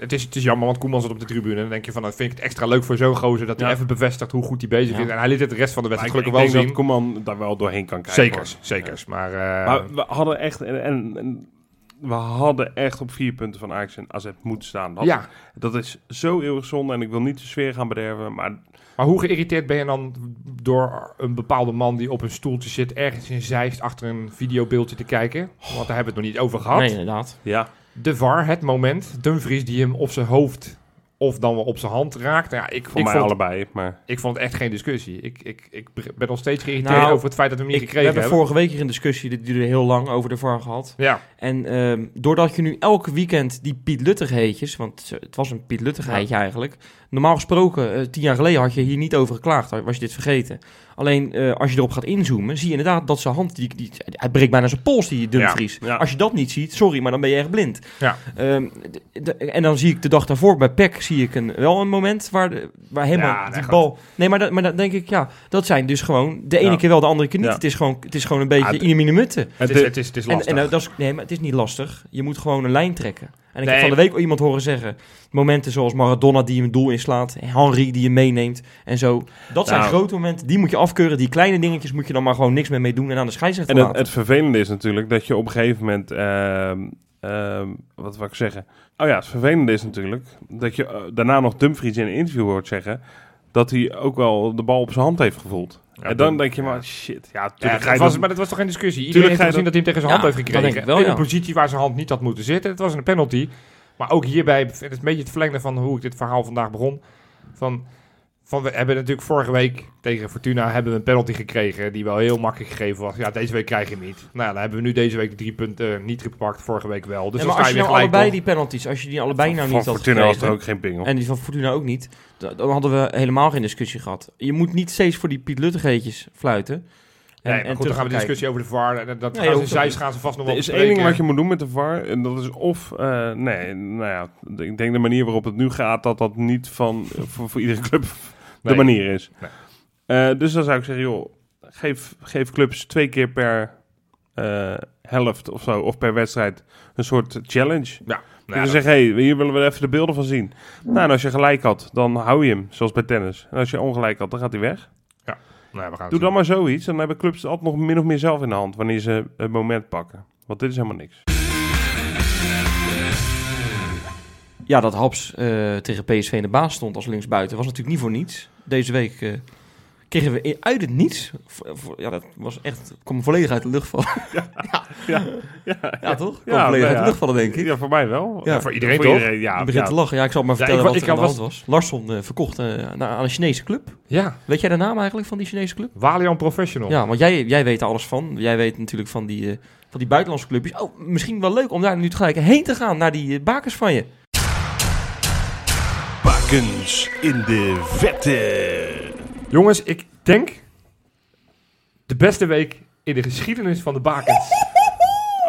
Het, is, het is jammer, want Koeman zat op de tribune. En dan denk je van, dan vind ik het extra leuk voor zo'n gozer... dat hij Ja. even bevestigt hoe goed hij bezig Ja. is. En hij liet het de rest van de wedstrijd gelukkig ik wel denk dat zien. Koeman daar wel doorheen kan kijken. Zekers, hoor. zekers. Maar, eh, Maar we hadden echt... En, en, en we hadden echt op vier punten van Ajax en AZ moeten staan. Dat, ja, dat is zo eeuwig zonde en ik wil niet de sfeer gaan bederven. Maar maar hoe geïrriteerd ben je dan door een bepaalde man... die op een stoeltje zit, ergens in Zeist... achter een videobeeldje te kijken? Want daar hebben we het nog niet over gehad. Nee, inderdaad. ja, De VAR, het moment. Dumfries die hem op zijn hoofd of dan wel op zijn hand raakt. Nou Ja, ik, voor ik, mij vond, allebei. Maar ik vond het echt geen discussie. Ik, ik, ik ben nog steeds geïrriteerd Nou, over het feit dat we hem niet Ik, we gekregen hebben hebben. vorige week hier een discussie, die duurde heel lang, over de VAR gehad. Ja, En ehm, doordat je nu elke weekend die Piet Luttig heetjes, want het was een Piet Luttig heetje eigenlijk. Normaal gesproken, eh, tien jaar geleden had je hier niet over geklaagd, was je dit vergeten. Alleen eh, als je erop gaat inzoomen, zie je inderdaad dat zijn hand, die, die, hij breekt bijna zijn pols, die Dumfries. Ja, ja. Als je dat niet ziet, sorry, maar dan ben je echt blind. Ja. Ehm, en dan zie ik de dag daarvoor bij PEC zie ik een, wel een moment waar, de, waar helemaal die gaat- bal... Nee, maar, dat, maar dan denk ik, ja, dat zijn dus gewoon de ene Ja. keer wel, de andere keer niet. Ja. Het, is gewoon, het is gewoon een beetje Ah, in de minutten. het is, het is, het is En, lastig. en, nou, dat is, nee, maar het is niet lastig. Je moet gewoon een lijn trekken. En ik Nee. heb van de week al iemand horen zeggen... momenten zoals Maradona die een doel inslaat... Henry die je meeneemt en zo. Dat zijn Nou. grote momenten, die moet je afkeuren. Die kleine dingetjes moet je dan maar gewoon niks meer mee doen... en aan de scheidsrechter En het, laten. het vervelende is natuurlijk dat je op een gegeven moment. ehm, ehm, wat wil ik zeggen? Oh ja, het vervelende is natuurlijk dat je eh, daarna nog Dumfries in een interview hoort zeggen. dat hij ook wel de bal op zijn hand heeft gevoeld. En dan denk je ja. maar, shit. Ja, tuurlijk ga je was, maar dat was toch geen discussie? Tuurlijk Iedereen heeft ga gezien dat hij hem tegen zijn Ja, hand heeft dat gekregen. denk ik wel, in ja. een positie waar zijn hand niet had moeten zitten. Het was een penalty. Maar ook hierbij, het is een beetje het verlengde van hoe ik dit verhaal vandaag begon. Van, van we hebben natuurlijk vorige week tegen Fortuna hebben we een penalty gekregen die wel heel makkelijk gegeven was. Ja, deze week krijg je hem niet. Nou, ja, dan hebben we nu deze week de drie punten niet gepakt, vorige week wel. Dus Ja, maar als je nou allebei die penalties... als je die allebei nou van niet had Fortuna was er gekregen... ook geen pingel. en die van Fortuna ook niet... da- dan hadden we helemaal geen discussie gehad. Je moet niet steeds voor die Piet Luttigeetjes fluiten... En, Nee, maar goed, dan gaan we de discussie over de VAR. En dat gaan ze, zij gaan ze vast nog Er wel is één ding wat je moet doen met de VAR. En dat is of, eh, nee, nou ja, ik denk de manier waarop het nu gaat, dat dat niet van, voor, voor iedere club de manier is. Nee. Eh, dus dan zou ik zeggen, joh, geef, geef clubs twee keer per eh, helft of zo, of per wedstrijd, een soort challenge. Ja, Dus nou, dan zeg hey, hier willen we even de beelden van zien. Nou, en als je gelijk had, dan hou je hem, zoals bij tennis. En als je ongelijk had, dan gaat hij weg. nou, we gaan het Doe zien. dan maar zoiets, dan hebben clubs het altijd nog min of meer zelf in de hand, wanneer ze het moment pakken. Want dit is helemaal niks. Ja, dat Haps eh, tegen PSV in de baas stond als linksbuiten was natuurlijk niet voor niets. Deze week eh, kregen we uit het niets. ja, dat was echt. kwam volledig uit de lucht vallen. Ja, Ja, toch? Kwam Ja, volledig nou uit ja. de lucht vallen, denk ik. Ja, voor mij wel. Ja, voor iedereen toch? ja, ik begin ja. te lachen. Ja, ik zal maar Ja, vertellen ik wat ik er aan de was- hand was. Larsson eh, verkocht eh, naar, aan een Chinese club. Ja, Weet jij de naam eigenlijk van die Chinese club? Walian Professional. Ja, want jij, jij weet er alles van. Jij weet natuurlijk van die, eh, van die buitenlandse clubjes. Oh, misschien wel leuk om daar nu gelijk heen te gaan. Naar die bakers van je. Bakens in de vette. Jongens, ik denk de beste week in de geschiedenis van de bakens.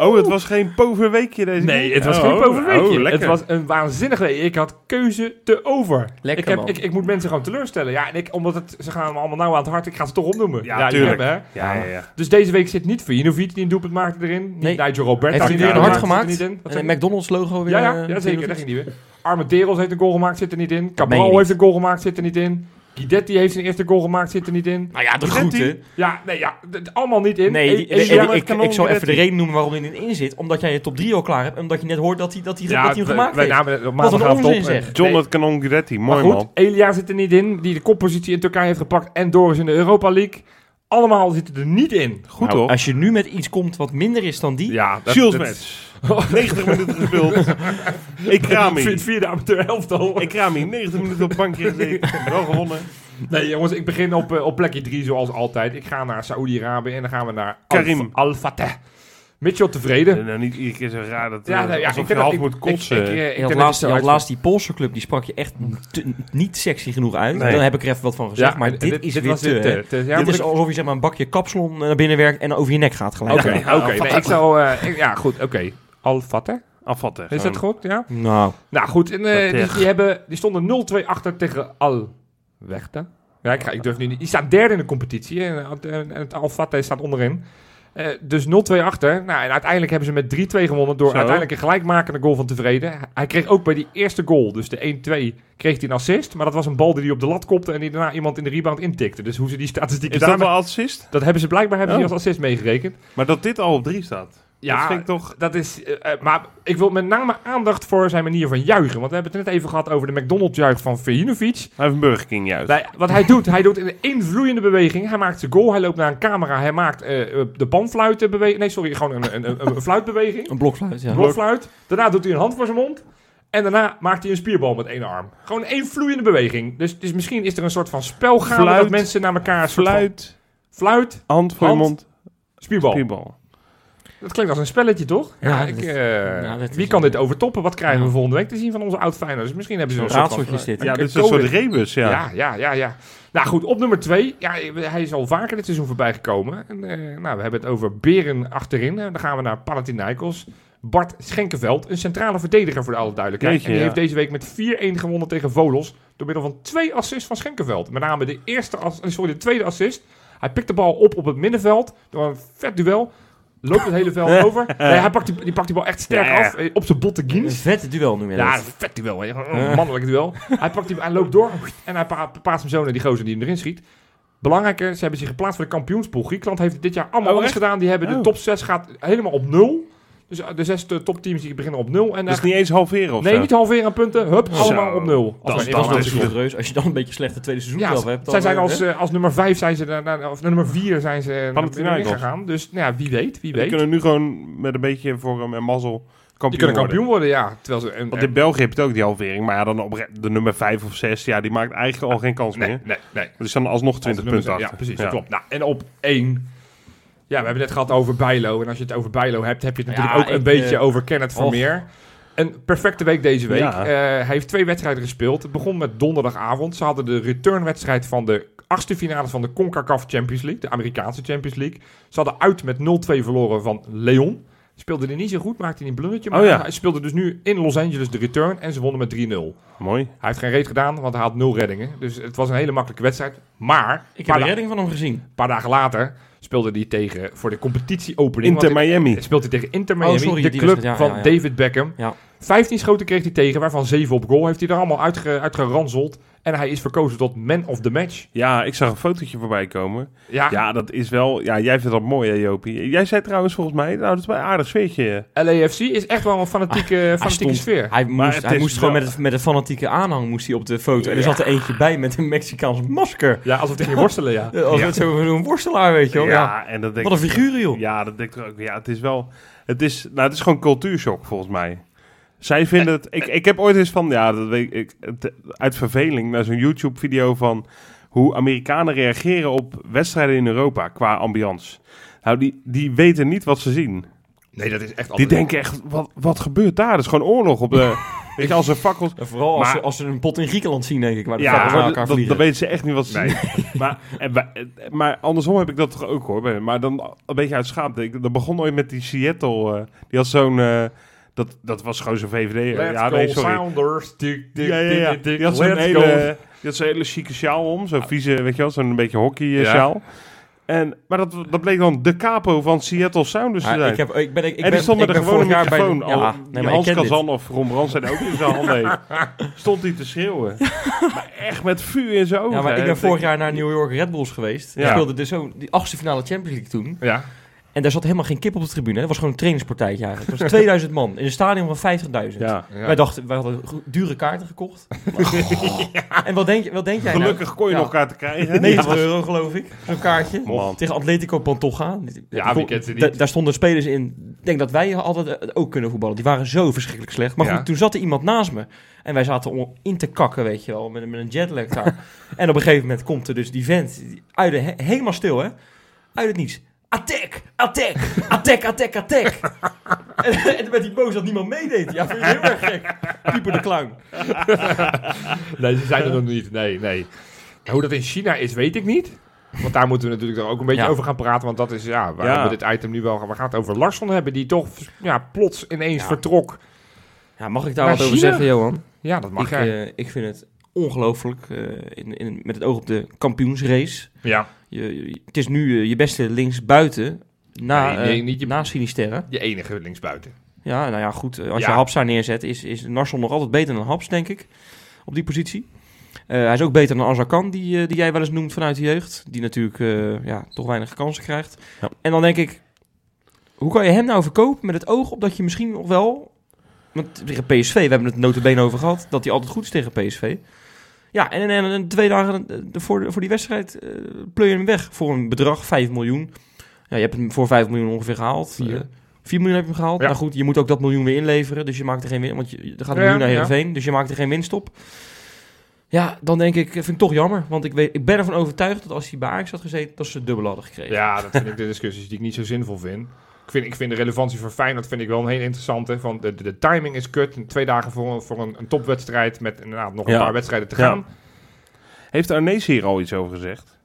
Oh, het was geen poverweekje deze Nee, keer? het was Oh, geen poverweekje. oh, het was een waanzinnige week. Ik had keuze te over. Lekker, ik, heb, man. ik, ik moet mensen gewoon teleurstellen. Ja, en ik, omdat het, ze gaan me allemaal nauw aan het hart. Ik ga ze toch opnoemen. Ja, die tuurlijk. hebben, hè? Ja, ja, ja. Dus deze week zit niet Vinovic die een doelpunt maakte erin. Niet Nee. Nigel Roberta. Heeft hij die weer een hart gemaakt? Zit er niet in. Wat En een? McDonald's logo weer. ja, ja, eh, ja, zeker. Daar ging die weer. Armenteros heeft een goal gemaakt, zit er niet in. Cabral niet. heeft een goal gemaakt, zit er niet in. Guidetti heeft zijn eerste goal gemaakt, zit er niet in. Nou ja, de Guidetti? groeten. Ja, nee, ja, allemaal niet in. Nee, E- ik, zal even de reden noemen waarom hij erin zit. Omdat jij je top 3 al klaar hebt. En omdat je net hoort dat hij, dat hij, ja, dat hij hem gemaakt wij heeft. namen het op Wat een onzin, op. zeg. John nee, het Kanon Guidetti, Maar mooi goed, man. Elia zit er niet in, die de koppositie in Turkije heeft gepakt. En Doris in de Europa League. Allemaal zitten er niet in. Goed Nou, toch? Als je nu met iets komt wat minder is dan die. Ja, dat, Shields dat- match. 90 minuten gespeeld. Ik kraam Het hier. vierde amateur elftal. Ik kraam hier. 90 minuten op bankje gezeten. Wel gewonnen. Nee jongens, ik begin op, eh, op plekje drie zoals altijd. Ik ga naar Saoedi-Arabië en dan gaan we naar Karim. Al- Al-Fateh. Mitchell tevreden. En nou, niet iedere keer zo raar dat Ja, ja, nee, ja, alsof ik je vind half moet ik- kotsen. ik- ik- ik had, dat laatst, het laatst die Poolse club, die sprak je echt te- niet sexy genoeg uit. Nee. Dan heb ik er even wat van gezegd. maar en dit, is weer te, dit, hè. eh, te- ja, dit is ik- alsof je zeg maar, een bakje kapsalon naar binnen werkt en over je nek gaat gelijk. Oké, Ja, oké. nee, ik zou... eh, ik- ja, goed, oké. Al-Fateh? Afvatten. Is dat goed? Ja? Nou, Nou goed, en, eh, Wat die, hebben, die stonden 0-2 achter tegen Al-Wechta. Ja, ik, ga, ik durf nu niet. Die staan derde in de competitie en, en, en het staat onderin. Eh, dus 0-2 achter. Nou, en uiteindelijk hebben ze met 3-2 gewonnen door Zo. uiteindelijk een gelijkmakende goal van tevreden. Hij kreeg ook bij die eerste goal, dus de 1-2, kreeg hij een assist. Maar dat was een bal die hij op de lat kopte en die daarna iemand in de rebound intikte. Dus hoe ze die statistieken Is dat daarmee- wel assist? Dat hebben ze blijkbaar hebben ze Oh. als assist meegerekend. Maar dat dit al op drie staat. Ja, dat vind ik toch... Dat is, eh, eh, maar ik wil met name aandacht voor zijn manier van juichen. Want we hebben het net even gehad over de McDonald's-juich van Vejinovic. Hij heeft een Burger King juist. Nee, wat hij doet, hij doet een invloeiende beweging. Hij maakt zijn goal, hij loopt naar een camera, hij maakt eh, de panfluitenbeweging. Nee, sorry, gewoon een, een, een, een fluitbeweging. Een blokfluit, ja. Een blokfluit. Daarna doet hij een hand voor zijn mond. En daarna maakt hij een spierbal met één arm. Gewoon één vloeiende beweging. Dus, dus misschien is er een soort van spel gaande Fluit, dat mensen naar elkaar... Fluit, Fluit, hand voor je Hand. mond, spierbal. spierbal. Dat klinkt als een spelletje, toch? Ja, Ja, ik, eh, ja, wie kan dit overtoppen? Wat krijgen we Ja. volgende week te zien van onze oud Dus misschien hebben ze Zo'n een soort van... dit. Ja, een dit is een soort rebus, ja. Ja, ja, ja, ja. Nou goed, op nummer twee. Ja, hij is al vaker dit seizoen voorbij gekomen. En, eh, nou, we hebben het over Beren achterin. En dan gaan we naar Panathinaikos. Bart Schenkenveld, een centrale verdediger voor de alle duidelijkheid. Jeetje, en die ja. heeft deze week met 4-1 gewonnen tegen Volos. Door middel van twee assists van Schenkenveld. Met name de, eerste eh, sorry, de tweede assist. Hij pikt de bal op op het middenveld. Door een vet duel. Loopt het hele veld over. Nee, hij pakt die, die pakt die bal echt sterk Ja. af. eh, Op zijn botte Een vette duel noem je Ja, dat. een vet duel. Een mannelijk duel. Hij, pakt die, hij loopt door en hij pa- paast hem zo naar die gozer die hem erin schiet. Belangrijker, ze hebben zich geplaatst voor de kampioenspool. Griekenland heeft dit jaar allemaal Oh, gedaan. Die hebben de Oh. top 6 gaat helemaal op nul. Dus uh, de zes topteams die beginnen op nul. En Dus daar- niet eens halveren of nee, zo? niet halveren aan punten. Hup, Zo. allemaal op nul. Dat Als is we- we- dat is is je dan een beetje slechte tweede seizoen ja, zelf hebt. zij dan, zijn eh, als, eh, als nummer 5 zijn ze daar- of nummer 4 zijn ze naar gegaan. Dus nou ja, wie weet, wie Die weet. kunnen nu gewoon met een beetje vorm en mazzel kampioen Die kunnen worden. kampioen worden, ja. Terwijl ze, en, Want in België heb je het ook die halvering. Maar ja, dan op de nummer 5 of 6, ja, die maakt eigenlijk al geen kans nee, meer. nee, nee. Dus dan alsnog 20 Als de punten achter. Ja, precies, klopt. Nou, en op één... Ja, we hebben het net gehad over Bijlo. En als je het over Bijlo hebt, heb je het Ja, natuurlijk ook een beetje eh, over Kenneth Vermeer. Een perfecte week deze week. Ja. Eh, hij heeft twee wedstrijden gespeeld. Het begon met donderdagavond. Ze hadden de returnwedstrijd van de achtste finale van de CONCACAF Champions League. De Amerikaanse Champions League. Ze hadden uit met 0-2 verloren van Leon. Speelde er niet zo goed, maakte hij een blundertje. Maar Oh ja. hij speelde dus nu in Los Angeles de return. En ze wonnen met 3-0. Mooi. Hij heeft geen reet gedaan, want hij had nul reddingen. Dus het was een hele makkelijke wedstrijd. Maar, Ik heb paar da- redding van hem gezien. een paar dagen later speelde hij tegen voor de competitieopening. Inter Miami. hij speelt hij tegen Inter Miami, sorry, de club ja, van ja, ja. David Beckham. Ja. 15 schoten kreeg hij tegen, waarvan 7 op goal. Heeft hij er allemaal uitge, uitgeranseld. En hij is verkozen tot man of the match. Ja, ik zag een fotootje voorbij komen. Ja, Ja, dat is wel... Ja, jij vindt dat mooi, hè, Jopie? Jij zei trouwens volgens mij... Nou, dat is wel een aardig sfeertje. LAFC is echt wel een fanatieke, stond- sfeer. Hij moest, het hij moest gewoon wel- met, het, met een fanatieke aanhang moest hij op de foto. En er Ja. zat er eentje bij met een Mexicaans masker. Ja, alsof hij ging worstelen, ja. Als met zo'n zo'n worstelaar, weet je wel. Ja. en dat denk Wat een figuur, joh. Ja, dat denk ik ook. Ja, het is wel... Het is, nou, het is gewoon cultuurshock, volgens mij. Zij vinden het... Ik, ik heb ooit eens van... Ja, dat weet ik... uit verveling naar zo'n YouTube-video van... Hoe Amerikanen reageren op wedstrijden in Europa qua ambiance. Nou, die, die weten niet wat ze zien. Nee, dat is echt Die denken echt, wat, wat gebeurt daar? Dat is gewoon oorlog op de... weet je, als er fakkels... En vooral als, Maar- ze, als ze een pot in Griekenland zien, denk ik, waar de Ja, fakkels elkaar vliegen. dan weten ze echt niet wat ze zien. maar, en maar andersom heb ik dat toch ook hoor. Maar dan een beetje uit schaamte. Ik, dat begon ooit met die Seattle. eh, die had zo'n... eh, dat, dat was gewoon zo'n VVD. Let's ja, nee, sorry. Sounders. Tik, tik, Ja, ja, ja. Die had zo'n hele, go. die had zo'n hele chique sjaal om. Zo'n vieze, weet je wel, zo'n beetje hockey eh, Ja. sjaal. En, maar dat, dat bleek dan de capo van Seattle Sounders te Ja, zijn. ik, heb, ik ben, ik, ik en die ben, stond ik met een ben gewone bij microfoon. Ja, al, nee, die maar Hans dit. Kazan of Ron zijn ook in zijn handen. Stond hij te schreeuwen. maar echt met vuur in zijn ogen. Ja, maar ik ben vorig jaar naar New York Red Bulls geweest. Die Ja. speelde dus zo die achtste finale Champions League toen. Ja. En daar zat helemaal geen kip op de tribune. Het was gewoon een trainingspartijtje eigenlijk. Het was 2000 man in een stadion van 50.000. Ja. Ja. Wij dachten, wij hadden dure kaarten gekocht. En wat denk, je- wat denk jij nou? Gelukkig kon je Ja. nog elkaar te krijgen. 90 euro geloof ik, zo'n kaartje. Man. Tegen Atletico Pantoja. Ja, wie kent ze niet? Da- daar stonden spelers in. Ik denk dat wij altijd eh, ook kunnen voetballen. Die waren zo verschrikkelijk slecht. Maar Ja. goed, toen zat er iemand naast me. En wij zaten om in te kakken, weet je wel. Met, een- met een jetlag daar. en op een gegeven moment komt er dus die vent. die- Uit de, he- helemaal stil, hè. Uit het niets. Attack! Attack! Attack, attack, attack! en, en toen werd hij boos dat niemand meedeed. Ja, vind je heel erg gek. Pieper de clown. Nee, ze zijn er nog niet. Nee, nee. Hoe dat in China is, weet ik niet. Want daar moeten we natuurlijk ook een beetje Ja. over gaan praten. Want dat is, ja, waar Ja. hebben we dit item nu wel... We gaan het over Larsson hebben, die toch ja, plots ineens Ja. vertrok. Ja, mag ik daar wat over zeggen, Johan? Ja, dat mag ik, eh, ik vind het ongelooflijk. eh, in, in, met het oog op de kampioensrace. ja. Je, je- het is nu eh, je beste linksbuiten. na, Nee, nee, eh, niet je- na Sinisterre. Je enige linksbuiten. Ja, nou ja, goed. eh, Als Ja. je Haps daar neerzet, is, is Narsson nog altijd beter dan Haps, denk ik. Op die positie. Eh, hij is ook beter dan Azarkan, die, eh, die jij wel eens noemt vanuit de jeugd. Die natuurlijk eh, ja, toch weinig kansen krijgt. Ja. En dan denk ik, hoe kan je hem nou verkopen met het oog op dat je misschien nog wel... Want tegen PSV, we hebben het notabene over gehad, dat hij altijd goed is tegen PSV. Ja, en, en, en twee dagen eh, voor, voor die wedstrijd eh pleur je hem weg voor een bedrag, 5 miljoen. Ja, je hebt hem voor 5 miljoen ongeveer gehaald. Vier. Eh, 4 miljoen heb je hem gehaald. Ja. Nou goed, je moet ook dat miljoen weer inleveren. Dus je maakt er geen winst. Want je, er gaat een Ja, miljoen naar ja. Heerenveen. Dus je maakt er geen winst op. Ja, dan denk ik, vind ik toch jammer. Want ik, weet, ik ben ervan overtuigd dat als hij bij Ajax had gezeten, dat ze het dubbel hadden gekregen. Ja, dat vind ik de discussies die ik niet zo zinvol vind. Ik vind, ik vind de relevantie voor Feyenoord vind ik wel een heel interessante. Van de, de, de timing is kut. Twee dagen voor, een- voor een, een topwedstrijd met inderdaad nog een Ja. paar wedstrijden te Ja. gaan. Heeft Arnees hier al iets over gezegd?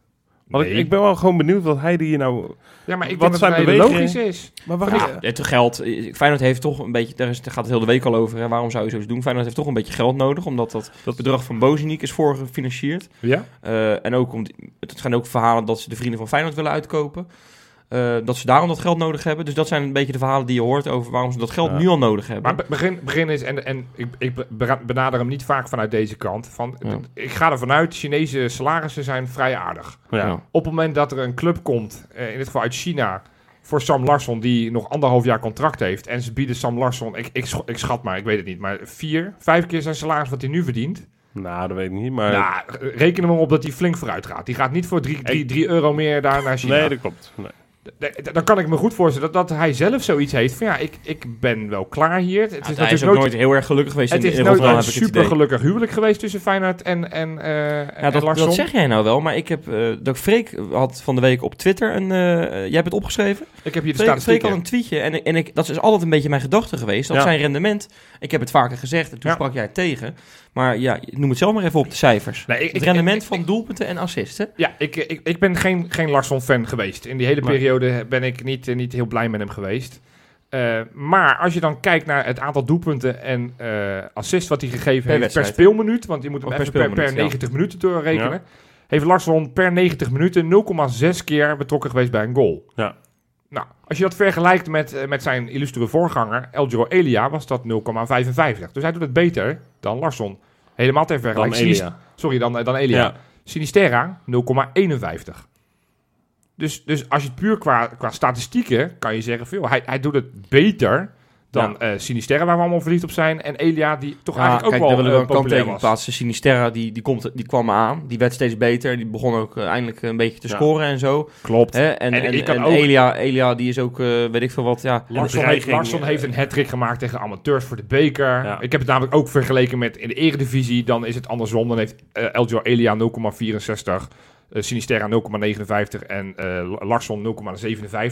Want ik, Nee. ik ben wel gewoon benieuwd wat hij hier nou... Ja, maar ik Wat denk dat zijn bewegingen? logisch is. Maar Ja, het geld. eh, Feyenoord heeft toch een beetje. Daar, is, daar gaat het heel de week al over. Hè. Waarom zou je zoiets doen? Feyenoord heeft toch een beetje geld nodig. Omdat dat, dat bedrag van Bozeniek is voorgefinancierd. Ja? Eh, en ook om, het zijn ook verhalen dat ze de vrienden van Feyenoord willen uitkopen. Eh, dat ze daarom dat geld nodig hebben. Dus dat zijn een beetje de verhalen die je hoort over waarom ze dat geld Ja. nu al nodig hebben. Maar be- begin, begin is, en, en ik, ik be- benader hem niet vaak vanuit deze kant. Van, Ja. Ik ga ervan uit, Chinese salarissen zijn vrij aardig. Ja. Ja. Op het moment dat er een club komt, eh, in dit geval uit China, voor Sam Larsson, die nog anderhalf jaar contract heeft. En ze bieden Sam Larsson, ik, ik, sch- ik schat maar, ik weet het niet, maar vier, vijf keer zijn salaris wat hij nu verdient. Nou, dat weet ik niet, maar... Nou, reken er maar op dat hij flink vooruit gaat. Die gaat niet voor drie, drie, Ik- drie euro meer daar naar China. nee, dat klopt. Nee. Dan kan ik me goed voorstellen dat, dat hij zelf zoiets heeft van ja, ik, ik ben wel klaar hier. Het Ja, is hij is ook nooit, nooit heel erg gelukkig geweest het in, is in nooit een het super gelukkig huwelijk geweest tussen Feyenoord en, en, eh Ja, en dat, Larsson. dat zeg jij nou wel, maar ik heb, eh Doug Freek had van de week op Twitter een, eh, jij hebt het opgeschreven? Ik heb hier de statistieken. had een tweetje en, en ik, dat is altijd een beetje mijn gedachte geweest. Dat Ja. zijn rendement, ik heb het vaker gezegd en toen Ja. sprak jij het tegen. Maar ja, noem het zelf maar even op de cijfers. Nee, ik- het ik- rendement ik- van doelpunten en assisten. Ja, ik, ik, ik ben geen, geen Larsson-fan geweest. In die hele periode ben ik niet, eh, niet heel blij met hem geweest. Eh, maar als je dan kijkt naar het aantal doelpunten en eh assist wat hij gegeven heeft per speelminuut, want je moet hem per even per, per speelminuut, ja. 90 minuten doorrekenen, heeft Larsson per 90 minuten 0,6 keer betrokken geweest bij een goal. Ja. Nou, als je dat vergelijkt met, eh, met zijn illustere voorganger, Eljiro Elia, was dat 0,55. Dus hij doet het beter dan Larsson. Helemaal ter vergelijking. Sorry, dan, eh, dan Elia. Ja. Sinisterra 0,51. Dus, dus als je het puur qua, qua statistieken kan je zeggen, veel, hij, hij doet het beter dan eh Sinisterra, waar we allemaal verliefd op zijn. En Elia, die toch Ja, eigenlijk kijk, ook daar wel eh, een populair kanttekening was. plaatsen. Sinisterra, die, die, komt, die kwam aan. Die werd steeds beter. Die begon ook eh, eindelijk een beetje te Ja. scoren en zo. Klopt. Hè? En, En en, ik kan en ook- Elia, Elia, die is ook, eh, weet ik veel wat, ja... Larsson, heeft, Larsson heeft een hat-trick gemaakt tegen amateurs voor de beker. Ja. Ik heb het namelijk ook vergeleken met in de eredivisie. Dan is het andersom. Dan heeft uh, Eljor Elia 0,64. Eh Sinisterra 0,59 en eh, Larsson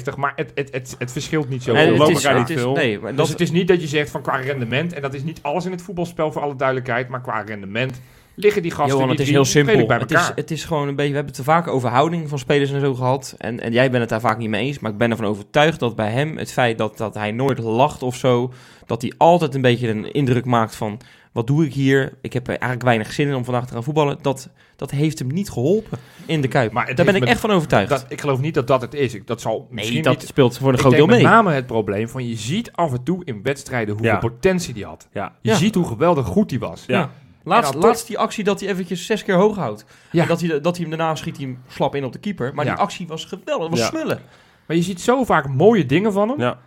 0,57. Maar het, het, het, het verschilt niet zo Nee, Nee, veel. het is, niet is, veel. nee, Dus dat, het is niet dat je zegt van qua rendement, en dat is niet alles in het voetbalspel voor alle duidelijkheid, maar qua rendement liggen die gasten Johan, het is heel simpel. Het is, het is gewoon een beetje, we hebben het te vaak over houding van spelers en zo gehad. En, en jij bent het daar vaak niet mee eens. Maar ik ben ervan overtuigd dat bij hem het feit dat, dat hij nooit lacht of zo. Dat hij altijd een beetje een indruk maakt van. Wat doe ik hier? Ik heb er eigenlijk weinig zin in om vandaag te gaan voetballen. Dat, dat heeft hem niet geholpen in de Kuip. Maar het daar ben ik echt van overtuigd. dat, ik geloof niet dat dat het is. Ik, dat zal misschien nee, dat niet... speelt voor een Ik groot deel mee. met name het probleem van je ziet af en toe in wedstrijden hoeveel Ja. potentie die had. Ja. Je Ja. ziet hoe geweldig goed die was. Ja. Laatst, laatst die actie dat hij eventjes zes keer hoog houdt. Ja. En Dat, hij, dat hij hem daarna schiet hij hem slap in op de keeper. Maar Ja. die actie was geweldig. Dat was Ja. smullen. Maar je ziet zo vaak mooie dingen van hem. Ja.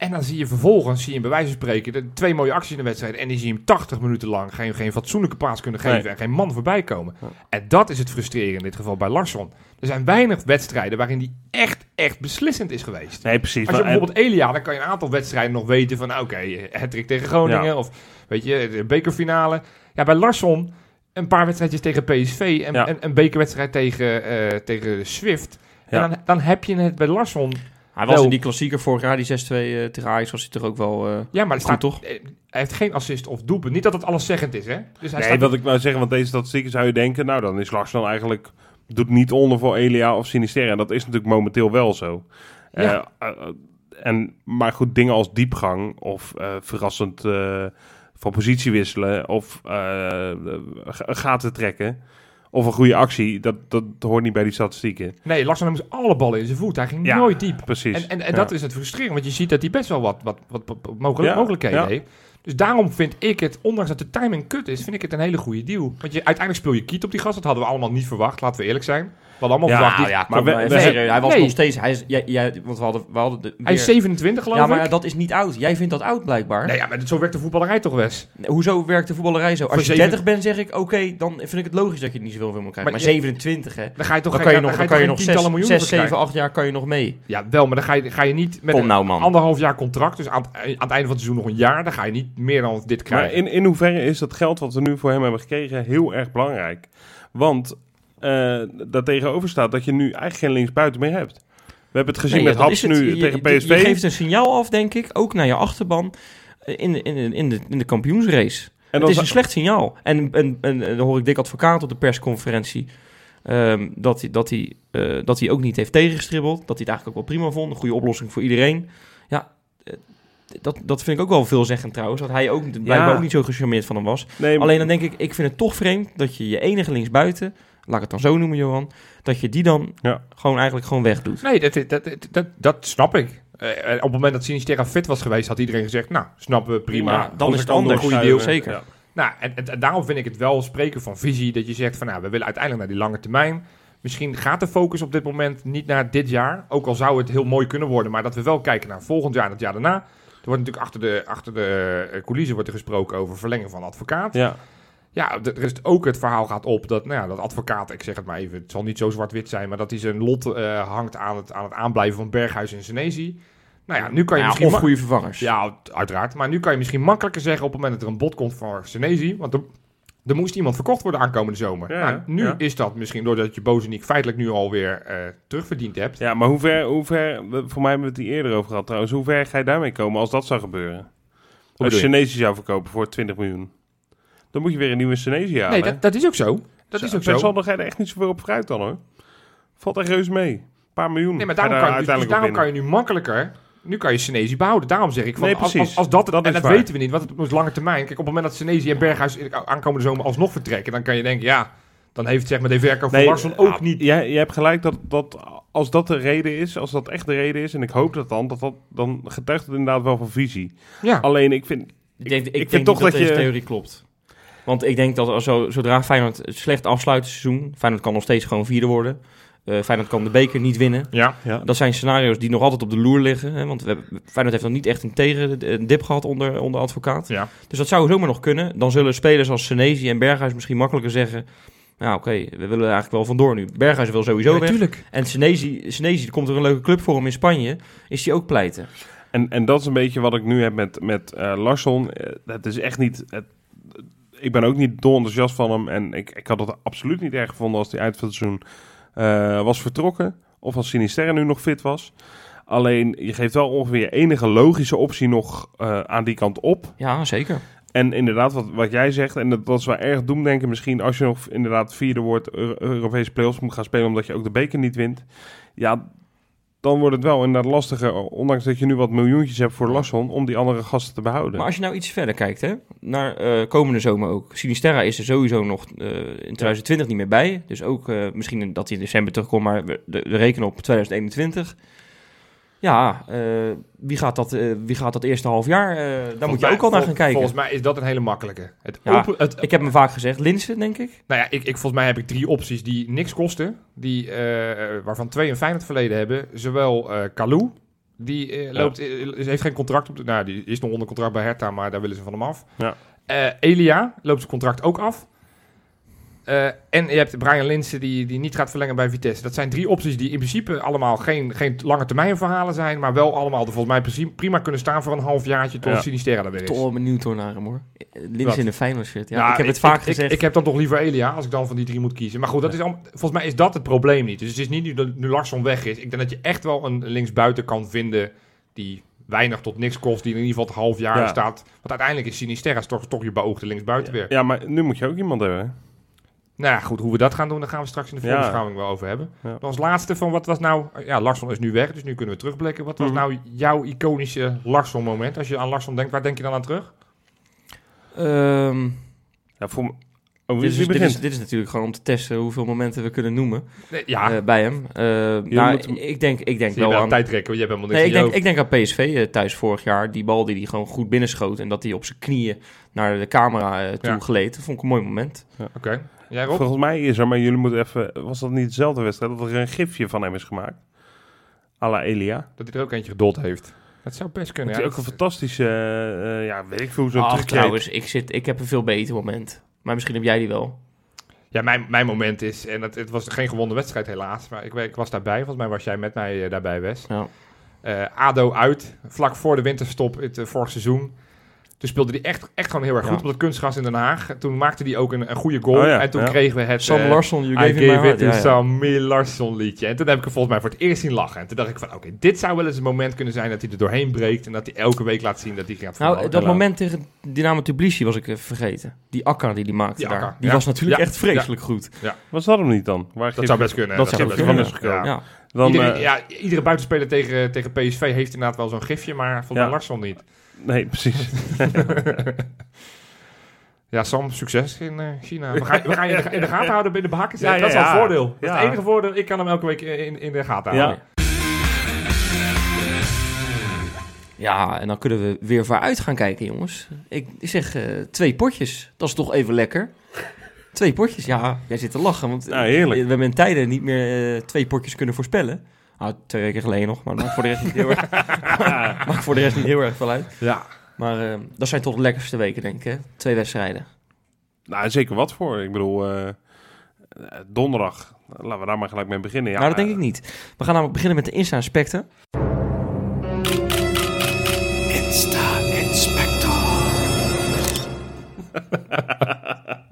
En dan zie je vervolgens, zie je hem bij wijze van spreken, de twee mooie acties in de wedstrijd. En die zie je hem 80 minuten lang geen, geen fatsoenlijke paas kunnen geven Nee. en geen man voorbij komen. Ja. En dat is het frustrerende in dit geval bij Larsson. Er zijn weinig wedstrijden waarin die echt, echt beslissend is geweest. Nee, precies. Als je maar- bijvoorbeeld Elia, dan kan je een aantal wedstrijden nog weten van, nou, oké, okay, hattrick tegen Groningen Ja. of weet je, de bekerfinale. Ja, bij Larsson een paar wedstrijdjes tegen PSV en Ja. een, een bekerwedstrijd tegen, eh, tegen Swift. Ja. En dan, dan heb je het bij Larsson. Hij was Wel. in die klassieker vorig jaar, die 6-2 eh, tegen Ajax, was hij toch ook wel... eh, Ja, maar Goed, staat toch? eh, Hij heeft geen assist of doelpunt. Niet dat het alleszeggend is, hè? Dus hij Nee, staat wat ik wou zeggen, want deze statistieken zou je denken, nou dan is Larsson eigenlijk, doet niet onder voor Elia of Sinisterra. En dat is natuurlijk momenteel wel zo. Ja. En, maar goed, dingen als diepgang of eh, verrassend eh, van positie wisselen of eh, gaten trekken. Of een goede actie, dat, dat hoort niet bij die statistieken. Nee, Larsson moest alle ballen in zijn voet. Hij ging Ja, nooit diep. Precies. En, en, en Ja. dat is het frustrerend, want je ziet dat hij best wel wat, wat, wat, wat mogelijk, Ja, mogelijkheden heeft. Dus daarom vind ik het, ondanks dat de timing kut is, vind ik het een hele goede deal. Want je, uiteindelijk speel je kiet op die gast. Dat hadden we allemaal niet verwacht, laten we eerlijk zijn. Hadden allemaal Ja, verwacht. Ja, maar kom, we- maar we- even, hij was nee. nog steeds... Hij is, jij, jij, want we hadden, we hadden de, Hij is weer- 27 geloof Ja, maar ik. dat is niet oud. Jij vindt dat oud blijkbaar. Nee, ja, maar zo werkt de voetballerij toch, Wes? Hoezo werkt de voetballerij zo? Als Voor je zeven- 30 bent, zeg ik, oké, dan vind ik het logisch dat je niet zoveel wil krijgen. Maar Maar, je- 27, hè? Dan ga je toch Dan kan je nog, ga dan kan je nog geen 6, tientallen miljoenen 6 voor 7, krijgen? 8 jaar kan je nog mee. Ja, wel, maar dan ga je, ga je niet met Kom een nou, man. anderhalf jaar contract, dus aan, het- aan het einde van het seizoen nog een jaar, dan ga je niet meer dan dit Maar krijgen. in, in hoeverre is dat geld wat we nu voor hem hebben gekregen heel erg belangrijk? Want eh daar tegenover staat dat je nu eigenlijk geen linksbuiten meer hebt. We hebben het gezien Nee, met dat Haps het. nu Je- tegen PSV. Je geeft een signaal af, denk ik, ook naar je achterban eh, in de, in de, in de, in de kampioensrace. en het is een slecht signaal. En, en, en, en dan hoor ik Dick Advocaat op de persconferentie... ehm, dat, hij, dat, hij, eh, dat hij ook niet heeft tegengestribbeld. Dat hij het eigenlijk ook wel prima vond. Een goede oplossing voor iedereen. Ja, eh, dat, dat vind ik ook wel veelzeggend trouwens. Dat hij ook blijkbaar ook niet zo gecharmeerd van hem was. nee, Alleen dan denk ik, ik vind het toch vreemd dat je je enige linksbuiten, laat ik het dan zo noemen, Johan, dat je die dan Ja. gewoon eigenlijk gewoon wegdoet. Nee, dat, dat, dat, dat, dat snap ik. Eh, op het moment dat Sinisterra fit was geweest, had iedereen gezegd, nou, snappen we, prima. Ja, dan is het anders. goede deal. zeker. ja. Nou, en, en, en daarom vind ik het wel spreken van visie, dat je zegt van, nou, we willen uiteindelijk naar die lange termijn. Misschien gaat de focus op dit moment niet naar dit jaar, ook al zou het heel mooi kunnen worden, maar dat we wel kijken naar volgend jaar en het jaar daarna. Er wordt natuurlijk achter de, achter de eh, coulissen wordt er gesproken over verlengen van advocaat. Ja. Ja, er is ook het verhaal gaat op dat, nou ja, dat advocaat, ik zeg het maar even, het zal niet zo zwart-wit zijn, maar dat hij zijn lot eh, hangt aan het, aan het aanblijven van Berghuis en Senesi. Nou ja, nu kan je Ja, misschien... of goede vervangers. Ja, uiteraard. Maar nu kan je misschien makkelijker zeggen op het moment dat er een bod komt voor Senesi, want er, er moest iemand verkocht worden aankomende zomer. Ja, nou, nu ja. is dat misschien doordat je Bozeniek feitelijk nu alweer eh terugverdiend hebt. ja, maar hoe ver, hoe ver, voor mij hebben we het hier eerder over gehad trouwens, hoe ver ga je daarmee komen als dat zou gebeuren? Als je zou verkopen voor 20 miljoen. Dan moet je weer een nieuwe Senesi halen. nee, dat, dat is ook zo. Dat is ook zo. Je er echt niet zoveel op vooruit dan hoor. Valt echt reus mee. Een paar miljoen. Nee, maar je daarom, daar kan, je, dus, dus uiteindelijk daarom kan je nu makkelijker... Nu kan je Senesi behouden. Daarom zeg ik van, Nee, als, precies. als, als dat, Dat en is dat waar. weten we niet, want het is lange termijn. Kijk, op het moment dat Senesi en Berghuis aankomende zomer alsnog vertrekken, dan kan je denken, ja, dan heeft zeg maar de verkoop van Larsson ook ah, niet. Jij, jij hebt gelijk dat, dat als dat de reden is, als dat echt de reden is, en ik hoop dat dan, dat, dat dan getuigt het inderdaad wel van visie. Ja, Alleen ik vind, Ik denk, ik denk toch niet dat, dat deze je- theorie klopt. Want ik denk dat als zo, zodra Feyenoord het slecht afsluit het seizoen, Feyenoord kan nog steeds gewoon vierde worden. Eh Feyenoord kan de beker niet winnen. ja. ja, Dat zijn scenario's die nog altijd op de loer liggen. Hè? Want we hebben, Feyenoord heeft nog niet echt een tegen een dip gehad onder, onder advocaat. Ja. Dus dat zou zomaar nog kunnen. Dan zullen spelers als Senesi en Berghuis misschien makkelijker zeggen... Nou oké, we willen er eigenlijk wel vandoor nu. Berghuis wil sowieso weg. natuurlijk. En Senesi, Senesi, er komt er een leuke club voor hem in Spanje. Is die ook pleiten? En, en dat is een beetje wat ik nu heb met, met eh, Larsson. Eh, Het is echt niet. Het, ik ben ook niet dol enthousiast van hem. En ik, ik had het absoluut niet erg gevonden als hij het seizoen eh, was vertrokken. Of als Sinisterra nu nog fit was. Alleen je geeft wel ongeveer enige logische optie nog eh, aan die kant op. Ja, zeker. En inderdaad, wat, wat jij zegt, en dat, dat is wel erg doemdenken misschien als je nog inderdaad vierde wordt, Euro- Europese play-offs moet gaan spelen omdat je ook de beker niet wint. Ja, dan wordt het wel inderdaad lastiger, ondanks dat je nu wat miljoentjes hebt voor Larsson, om die andere gasten te behouden. Maar als je nou iets verder kijkt, hè, naar eh, komende zomer ook. Sinisterra is er sowieso nog eh, in 2020 niet meer bij. Dus ook eh, misschien dat hij in december terugkomt, maar we rekenen op 2021. Ja, eh, wie, gaat dat, eh, wie gaat dat eerste half jaar? eh, daar moet je mij- ook al naar gaan kijken. Volgens mij is dat een hele makkelijke. Het Ja, open, het, Ik heb hem vaak gezegd, Linsen, denk ik. nou ja, ik, ik, volgens mij heb ik drie opties die niks kosten. Die, waarvan twee een Feyenoord verleden hebben. Zowel eh Kalou, die eh, loopt, heeft geen contract op de, Nou, die is nog onder contract bij Hertha, maar daar willen ze van hem af. Ja. Eh, Elia loopt zijn contract ook af. Eh, en je hebt Brian Linsen die, die niet gaat verlengen bij Vitesse. Dat zijn drie opties die in principe allemaal geen, geen lange termijn verhalen zijn. Maar wel allemaal er volgens mij prima- kunnen staan voor een half jaartje tot Ja. Sinisterra er weer is. Toch wel benieuwd hoor naar hem hoor. Linsen Wat? in een Feyenoord shirt. Ja, Nou, ik heb het vaak ik, gezegd. Ik, heb dan toch liever Elia als ik dan van die drie moet kiezen. Maar goed, dat is al, volgens mij is dat het probleem niet. Dus het is niet nu, dat nu Larsson weg is. Ik denk dat je echt wel een linksbuiten kan vinden die weinig tot niks kost. Die in ieder geval het half jaar Ja. staat. Want uiteindelijk is Sinisterra toch, toch je beoogde linksbuiten weer. Ja, maar nu moet je ook iemand hebben. Nou ja, goed, hoe we dat gaan doen, daar gaan we straks in de Ja. voorbeschouwing wel over hebben. Ja. Als laatste van wat was nou... Ja, Larsson is nu weg, dus nu kunnen we terugblikken. Wat was Mhm. nou jouw iconische Larsson-moment? Als je aan Larsson denkt, waar denk je dan aan terug? Ehm, Ja, voor, Oh, Dit wie is, dit, begint? is, dit is natuurlijk gewoon om te testen hoeveel momenten we kunnen noemen Nee, ja, eh, bij hem. Eh, nou, moet ik denk, ik denk wel wel aan... tijd trekken, want je hebt helemaal Nee, niks ik in je denk, ik denk aan PSV eh, thuis vorig jaar. Die bal die hij gewoon goed binnenschoot. En dat hij op zijn knieën naar de camera toe Ja. gleed. Dat vond ik een mooi moment. Oké, jij Rob? Volgens mij is er, maar jullie moeten even... Was dat niet dezelfde wedstrijd? Dat er een gifje van hem is gemaakt? A la Elia. Dat hij er ook eentje gedold heeft. Dat zou best kunnen. Het is ja. ook een fantastische... eh, eh, ja, weet ik veel, zo'n Ach, trouwens, ik, zit, ik heb een veel beter moment. Maar misschien heb jij die wel. Ja, mijn, mijn moment is, en het, het was geen gewonnen wedstrijd helaas, maar ik, ik was daarbij. Volgens mij was jij met mij eh, daarbij, Wes. Ja. Eh, ADO uit, vlak voor de winterstop het uh, vorig seizoen. Toen speelde hij echt, echt gewoon heel erg Ja. goed op het kunstgras in Den Haag. Toen maakte hij ook een, een goede goal. Oh ja, en toen ja. kregen we het... Sam eh, Larsson, you gave gave it to Ja, ja. Sammy Larsson liedje. En toen heb ik er volgens mij voor het eerst zien lachen. En toen dacht ik van, oké, dit zou wel eens een moment kunnen zijn dat hij er doorheen breekt. En dat hij elke week laat zien dat hij gaat Nou, dat moment tegen Dynamo Tbilisi was ik even vergeten. Die Akka die die maakte Die daar. Akka, Die ja. was natuurlijk Ja. echt vreselijk goed. Was dat hem niet dan? Waar Dat zou best kunnen. Dat zou best kunnen. Dan, Iedereen- eh, ja, iedere buitenspeler tegen, tegen PSV heeft inderdaad wel zo'n gifje, maar volgens mij Ja. Larsson niet. Nee, precies. Ja, Sam, succes in eh, China. We gaan, we gaan je in de, in de gaten houden binnen de behakken. Ja, ja, dat is wel ja. een voordeel. Dat is het enige voordeel. Ik kan hem elke week in, in de gaten houden. ja. Ja, en dan kunnen we weer vooruit gaan kijken, jongens. Ik zeg eh, twee potjes. Dat is toch even lekker. Twee potjes, ja. Jij zit te lachen, want we hebben in tijden niet meer eh, twee potjes kunnen voorspellen. Nou, twee weken geleden nog, maar maakt voor de rest niet heel erg, maakt voor de rest niet heel erg veel uit. Ja. Maar eh, dat zijn toch de lekkerste weken, denk ik, hè? Twee wedstrijden. Nou, zeker wat voor. Ik bedoel, eh, eh, donderdag. Laten we daar maar gelijk mee beginnen. Ja, nou, dat denk eh, ik niet. We gaan namelijk beginnen met de Insta-inspecten.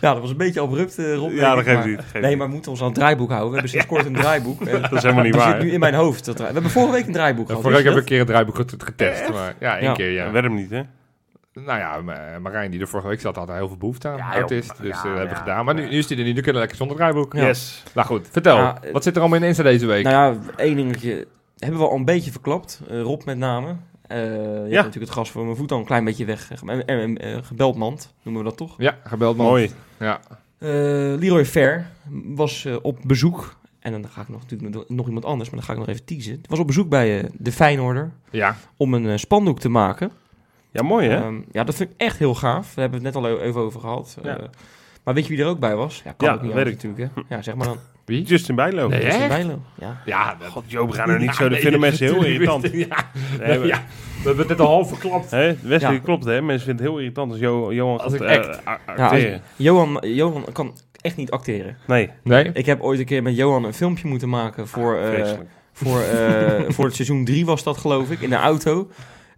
Ja, dat was een beetje abrupt, eh Rob. Ja, dat geeft maar- niet. geeft Nee, maar we moeten ons aan het draaiboek houden. We hebben sinds kort een draaiboek. En Dat is helemaal niet dat waar. zit nu in mijn hoofd. Dat we hebben vorige week een draaiboek Ja, gehad. vorige week heb ik een keer het draaiboek get- getest. Maar, ja, één Ja. keer, ja. Dat werd hem niet, hè? Nou ja, Ma- Marijn die er vorige week zat, had heel veel behoefte aan. Ja. Autist, dus Ja, eh, dat hebben we ja. gedaan. Maar nu, nu is hij er niet, nu kunnen we lekker zonder draaiboek. Ja. Yes. Nou goed, vertel. Eh, wat zit er allemaal in Insta deze week? Nou ja, één dingetje hebben we al een beetje verklapt. Eh, Rob met name. Eh, je hebt natuurlijk het gas voor mijn voet al een klein beetje weg. En, en, eh, gebeld mand, noemen we dat toch? ja, gebeld man. Mooi. Ja. Eh, Leroy Fair was eh, op bezoek. En dan ga ik nog, natuurlijk nog- iemand anders, maar dan ga ik nog even teasen. Was op bezoek bij eh, de Feyenoorder ja. om een spandoek te maken. Ja, mooi, hè? Ehm, ja, dat vind ik echt heel gaaf. We hebben het net al even over gehad. Ja. Maar weet je wie er ook bij was? Ja, kan Ja, ook niet weet anders natuurlijk. Hè? Ja, zeg maar dan. Wie? Justin Bijlo. Nee, Justin echt? Bijlo. Ja. Ja, God, Joop, we gaan er niet Ja, zo. Dat nee, vinden mensen heel irritant. ik- Ja, Nee, ja, dat werd net al half verklapt. Hè? Wesley, Ja. klopt, hè? Mensen vinden het heel irritant als Jo- Johan Als gaat ik eh, act. als- acteren. Johan, Johan kan echt niet acteren. Nee, Nee? Ik heb ooit een keer met Johan een filmpje moeten maken voor, eh, voor, eh, voor het seizoen 3 was dat geloof ik, in de auto.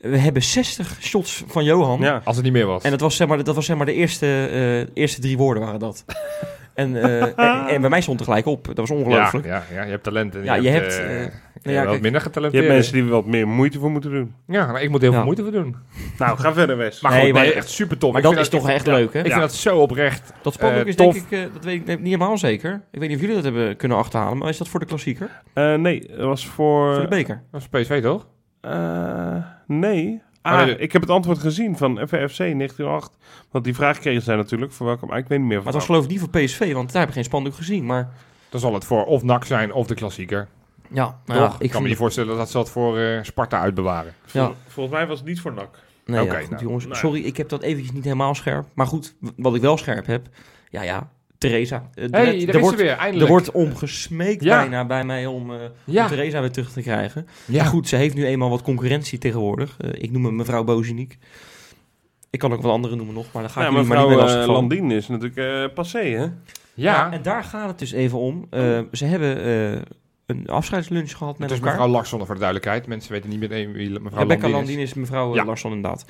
We hebben 60 shots van Johan. Ja. Als het niet meer was. En dat was zeg maar, dat was, zeg maar de eerste, eh, eerste drie woorden waren dat. en, eh, en, en bij mij stond er gelijk op. Dat was ongelooflijk. ja, ja, je hebt talent. En Ja, je hebt, eh, eh, je ja, hebt wat kijk. minder Je getalenteerd. hebt mensen die er wat meer moeite voor moeten doen. Ja, maar ik moet heel veel moeite voor doen. Nou, ga verder, Wes. Maar Nee, goed, maar- nee, echt super tof. Maar Ik dat is toch echt leuk, hè? Ik Ja. vind dat zo oprecht. Dat spandoek Eh, is tof. denk ik, eh, dat weet ik niet helemaal zeker. Ik weet niet of jullie dat hebben kunnen achterhalen, maar is dat voor de klassieker? Eh, nee, dat was voor... voor de beker? Dat is PSV toch? Eh, nee. Ah, Oh, nee. ik heb het antwoord gezien van FFC 1908. Want die vraag kregen zij natuurlijk voor welke... Maar ik weet niet meer Maar van het was geloof ik niet voor PSV, want daar heb ik geen spandoek gezien. Maar Dan zal het voor of NAC zijn of de klassieker. ja, nou toch? ja, ik ik kan me niet voorstellen dat ze dat voor eh, Sparta uitbewaren. Ja. Volgens mij was het niet voor NAC. Nee, ja, goed, nou, jongens. nou. Sorry, ik heb dat eventjes niet helemaal scherp. Maar goed, wat ik wel scherp heb... Ja, ja, Theresa. eh, er- hey, er daar is wordt, ze weer, Er eindelijk. wordt om gesmeekt Ja. bijna bij mij om, eh, ja. om Theresa weer terug te krijgen. ja. Maar goed, ze heeft nu eenmaal wat concurrentie tegenwoordig. Eh, ik noem hem mevrouw Boziniek. Ik kan ook wel andere noemen nog, maar dan ga ik Ja, jullie maar niet meer eh, lastigvallen. Landien is natuurlijk eh, passé, hè? Ja, En daar gaat het dus even om. Eh, ze hebben eh, een afscheidslunch gehad met het is elkaar. mevrouw Larsson voor de duidelijkheid. Mensen weten niet meteen wie mevrouw Rebecca Landin Landin is. is mevrouw eh, Ja. Larsson inderdaad.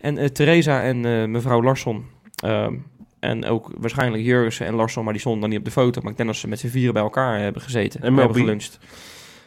En eh Theresa en eh, mevrouw Larsson... ehm, en ook waarschijnlijk Jurgensen en Larsson, maar die stonden dan niet op de foto. Maar ik denk dat ze met z'n vieren bij elkaar hebben gezeten. En hebben geluncht.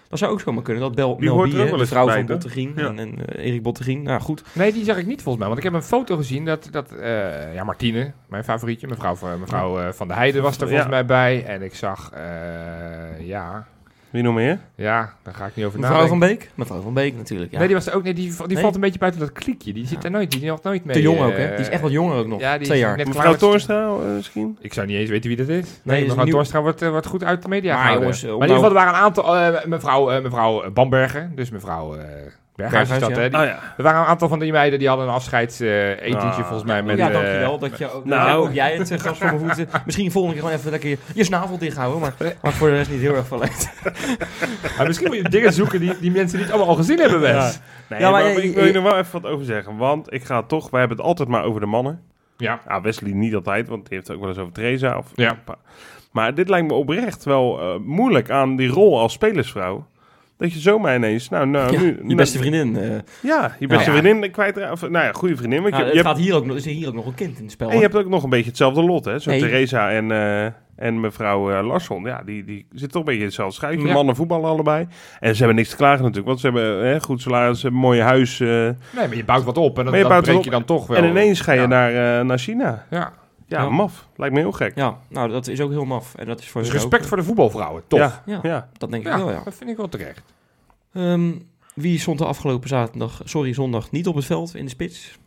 Dat zou ook zomaar kunnen. Dat Bel, Die Mel hoort wel de eens vrouw van? Bottegien Ja. en, en eh, Erik Bottegien. Nou goed, Nee, die zag ik niet volgens mij. Want ik heb een foto gezien dat, dat eh, ja, Martine, mijn favorietje, mevrouw, van- mevrouw eh, Van der Heijden was er volgens Ja. mij bij. En ik zag, eh, ja, Wie nog meer? Ja, daar ga ik niet over Mevrouw van. Beek? Mevrouw van Beek natuurlijk, ja. Nee, die was er ook. Nee, die, die Nee? valt een beetje buiten dat klikje. Die zit er nooit. Die had nooit mee. Te jong ook, eh, hè? Die is echt wat jonger ook nog. Ja, die Twee jaar. net Mevrouw Toornstra eh, misschien? Ik zou niet eens weten wie dat is. Nee, mevrouw nieuw- wordt, eh, wordt goed uit de media Maar gehouden. jongens, eh, maar in ieder geval, nou- er waren een aantal... eh, mevrouw, eh, mevrouw Bamberger, dus mevrouw... eh Berghuis is Berghuis, dat, ja. hè? Die- Oh ja. Er waren een aantal van die meiden die hadden een afscheidsetentje Ah. volgens mij met... ja, eh, dankjewel dat je ook, Nou. ook jij het uh, gras voor mijn voeten. Misschien volgende keer gewoon even lekker je, je snavel dicht houden, maar voor de rest niet heel erg veel uit. Maar misschien moet je dingen zoeken die, die mensen niet allemaal al gezien hebben, Wes. Ja. Nee, Ja, maar ik wil je er wel even wat over zeggen. Want ik ga toch, wij hebben het altijd maar over de mannen. Ja. Ja, Wesley niet altijd, want die heeft het ook wel eens over Theresa. Of Ja. Maar dit lijkt me oprecht wel eh, moeilijk aan die rol als spelersvrouw. Dat je zomaar ineens, nou, nou, Ja, nu, je nou, beste vriendin. eh Ja, je beste Nou ja. vriendin kwijt. Of, nou ja, goede vriendin. Want nou, je, het je gaat hebt, hier ook, nog- is hier ook nog een kind in het spel. en je hebt ook nog een beetje hetzelfde lot, hè? Zo Nee. Theresa en, eh, en mevrouw eh, Larsson. Ja, die, die zitten toch een beetje in hetzelfde schuitje. Ja. Mannen voetballen allebei. En ze hebben niks te klagen natuurlijk. Want ze hebben hè, goed salaris, ze hebben een mooi huis. eh, Nee, maar je bouwt wat op en dat, Maar je dat bouwt je dan toch wel. en ineens ga je Ja. naar, eh, naar China. Ja. Ja, Ja. maf. Lijkt me heel gek. Ja, nou dat is ook heel maf. En dat is voor Dus respect ook, voor de voetbalvrouwen, toch? Ja, Ja. ja. Dat denk ik Ja, wel, ja. dat vind ik wel terecht. Ehm, wie stond de afgelopen zaterdag, sorry, zondag niet op het veld in de spits?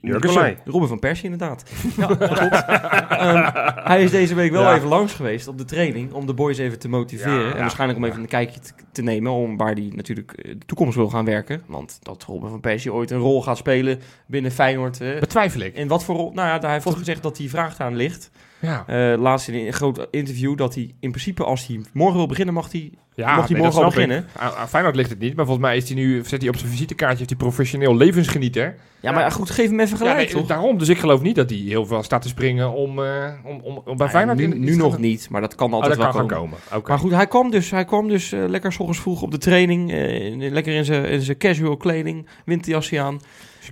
Nicolai. Robin van Persie inderdaad. Ja, klopt. Ehm, hij is deze week wel Ja. even langs geweest op de training om de boys even te motiveren. Ja, en ja, waarschijnlijk om ja. even een kijkje te, te nemen om waar hij natuurlijk eh, de toekomst wil gaan werken. Want dat Robin van Persie ooit een rol gaat spelen binnen Feyenoord. eh, Betwijfel ik. in wat voor rol? Nou ja, daar heeft hij gezegd dat hij vraagt aan ligt. Ja. Eh, laatst in een groot interview dat hij in principe als hij morgen wil beginnen mag hij, Ja, mag hij nee, morgen al beginnen. Aan, aan Feyenoord ligt het niet, maar volgens mij is hij nu, zet hij op zijn visitekaartje, heeft hij professioneel levensgenieter. Ja, maar goed, geef hem even Ja, gelijk nee, toch? daarom. Dus ik geloof niet dat hij heel veel staat te springen om, eh, om, om, om bij Nou ja, Feyenoord... nu, nog niet, maar dat kan Oh, altijd dat wel komen. Maar goed, hij kwam dus, hij kwam dus eh, lekker s ochtends vroeg op de training. lekker in zijn, in zijn casual kleding, winterjasje aan.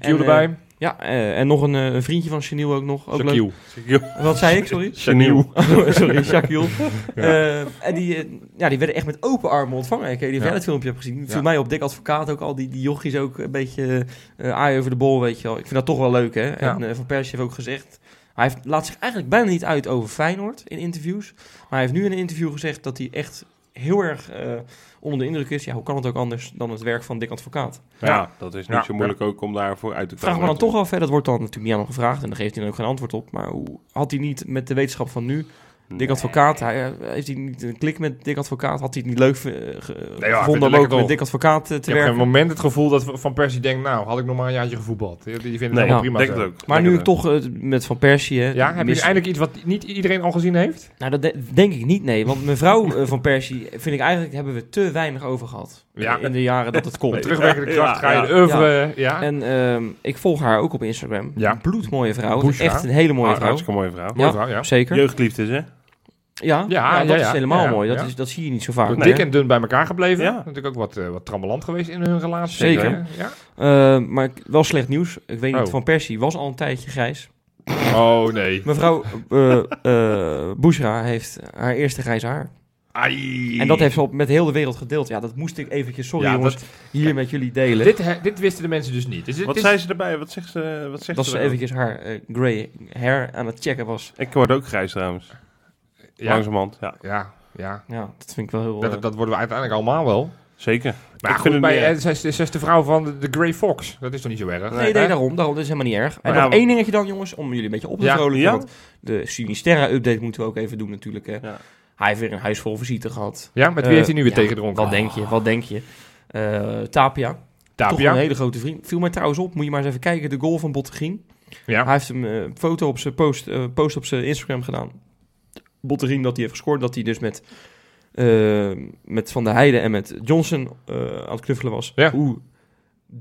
Eh, erbij. Ja, eh, en nog een, eh, een vriendje van Chaniel ook nog. Ook leuk. Shaquille. Wat zei ik, sorry? Chaniel. Oh, sorry, Shaquille. Eh, en die, ja, die werden echt met open armen ontvangen. Ik weet niet of Ja. jij filmpje hebt gezien. Viel Ja. mij op Dik Advocaat ook al. Die, die jochies ook een beetje eh aai over de bol, weet je wel. Ik vind dat toch wel leuk, hè. En eh, Van Persie heeft ook gezegd... Hij heeft, laat zich eigenlijk bijna niet uit over Feyenoord in interviews. Maar hij heeft nu in een interview gezegd dat hij echt heel erg eh, onder de indruk is. Ja, hoe kan het ook anders dan het werk van Dik Advocaat? Ja, dat is niet Ja. zo moeilijk ook om daarvoor uit te Vraag me komen. dan toch af, hè, dat wordt dan natuurlijk niet aan hem gevraagd en daar geeft hij dan ook geen antwoord op. Maar hoe had hij niet met de wetenschap van nu, Dik Advocaat, hij, eh, heeft hij niet een klik met Dik Advocaat? Had hij het niet leuk eh, ge- gevonden om ook met. Dik Advocaat eh, te Ik heb geen werken? moment het gevoel dat Van Persie denkt, nou, had ik nog maar een jaartje gevoetbald. Die vindt het Nee, ja, prima denk ook. Maar Denk nu ik toch met Van Persie... hè, Ja, heb je mis- eindelijk iets wat niet iedereen al gezien heeft? Nou, dat de- denk ik niet, nee. Want mevrouw Van Persie, vind ik eigenlijk, hebben we te weinig over gehad. Ja. In de jaren dat het komt. Terugwerkende kracht Ja, ga je oeuvre... Ja. En ehm, ik volg haar ook op Instagram. Ja. Bloedmooie vrouw. Bushra. Echt een hele mooie Ah, vrouw. hartstikke mooie vrouw. Mooie ja. vrouw, ja. Zeker. Jeugdliefdes, hè? Ja, ja, ja, dat ja, is helemaal ja, mooi. Dat, ja. is, dat zie je niet zo vaak. Dik Nee. en dun bij elkaar gebleven. Ja. Natuurlijk ook wat, eh, wat trammeland geweest in hun relatie. Zeker. hè? Ja. Eh, maar wel slecht nieuws. Ik weet niet, Oh. Van Persie was al een tijdje grijs. Oh, nee. Mevrouw eh eh Bushra heeft haar eerste grijze haar. Ai. En dat heeft ze op, met heel de wereld gedeeld. Ja, dat moest ik eventjes, sorry Ja, jongens, dat- hier met jullie delen. Dit, dit wisten de mensen dus niet. Dus het Wat zei ze erbij? Wat zegt ze? Wat zegt dat ze eventjes haar eh, grey hair aan het checken was. Ik word ook grijs trouwens. ja, Langzamerhand, ja. ja, ja. Ja, dat vind ik wel heel... eh, Dat, dat worden we uiteindelijk allemaal wel. Zeker. Maar Ik goed, vind het bij, niet eh, zij, is, zij is de vrouw van de, de Grey Fox. Dat is toch niet zo erg? Nee, nee, daarom, daarom. Dat is helemaal niet erg. En Maar nog ja, één dingetje dan, jongens, om jullie een beetje op te Ja, vrolijken. ja. Want de Sinisterra-update moeten we ook even doen natuurlijk. Hè. Ja. Hij heeft weer een huis vol visite gehad. Ja, met wie Eh, heeft hij nu weer ja, tegendronken? Wat denk je? Wat denk je? Eh, Tapia. Toch Tapia. een hele grote vriend. Viel mij trouwens op. Moet je maar eens even kijken. De goal van Bottegien. Ja. Hij heeft hem eh, een foto op zijn post, eh, post op zijn Instagram gedaan. Bottegien dat hij heeft gescoord. Dat hij dus met, eh, met Van der Heijden en met Johnson eh, aan het knuffelen was. Ja. Hoe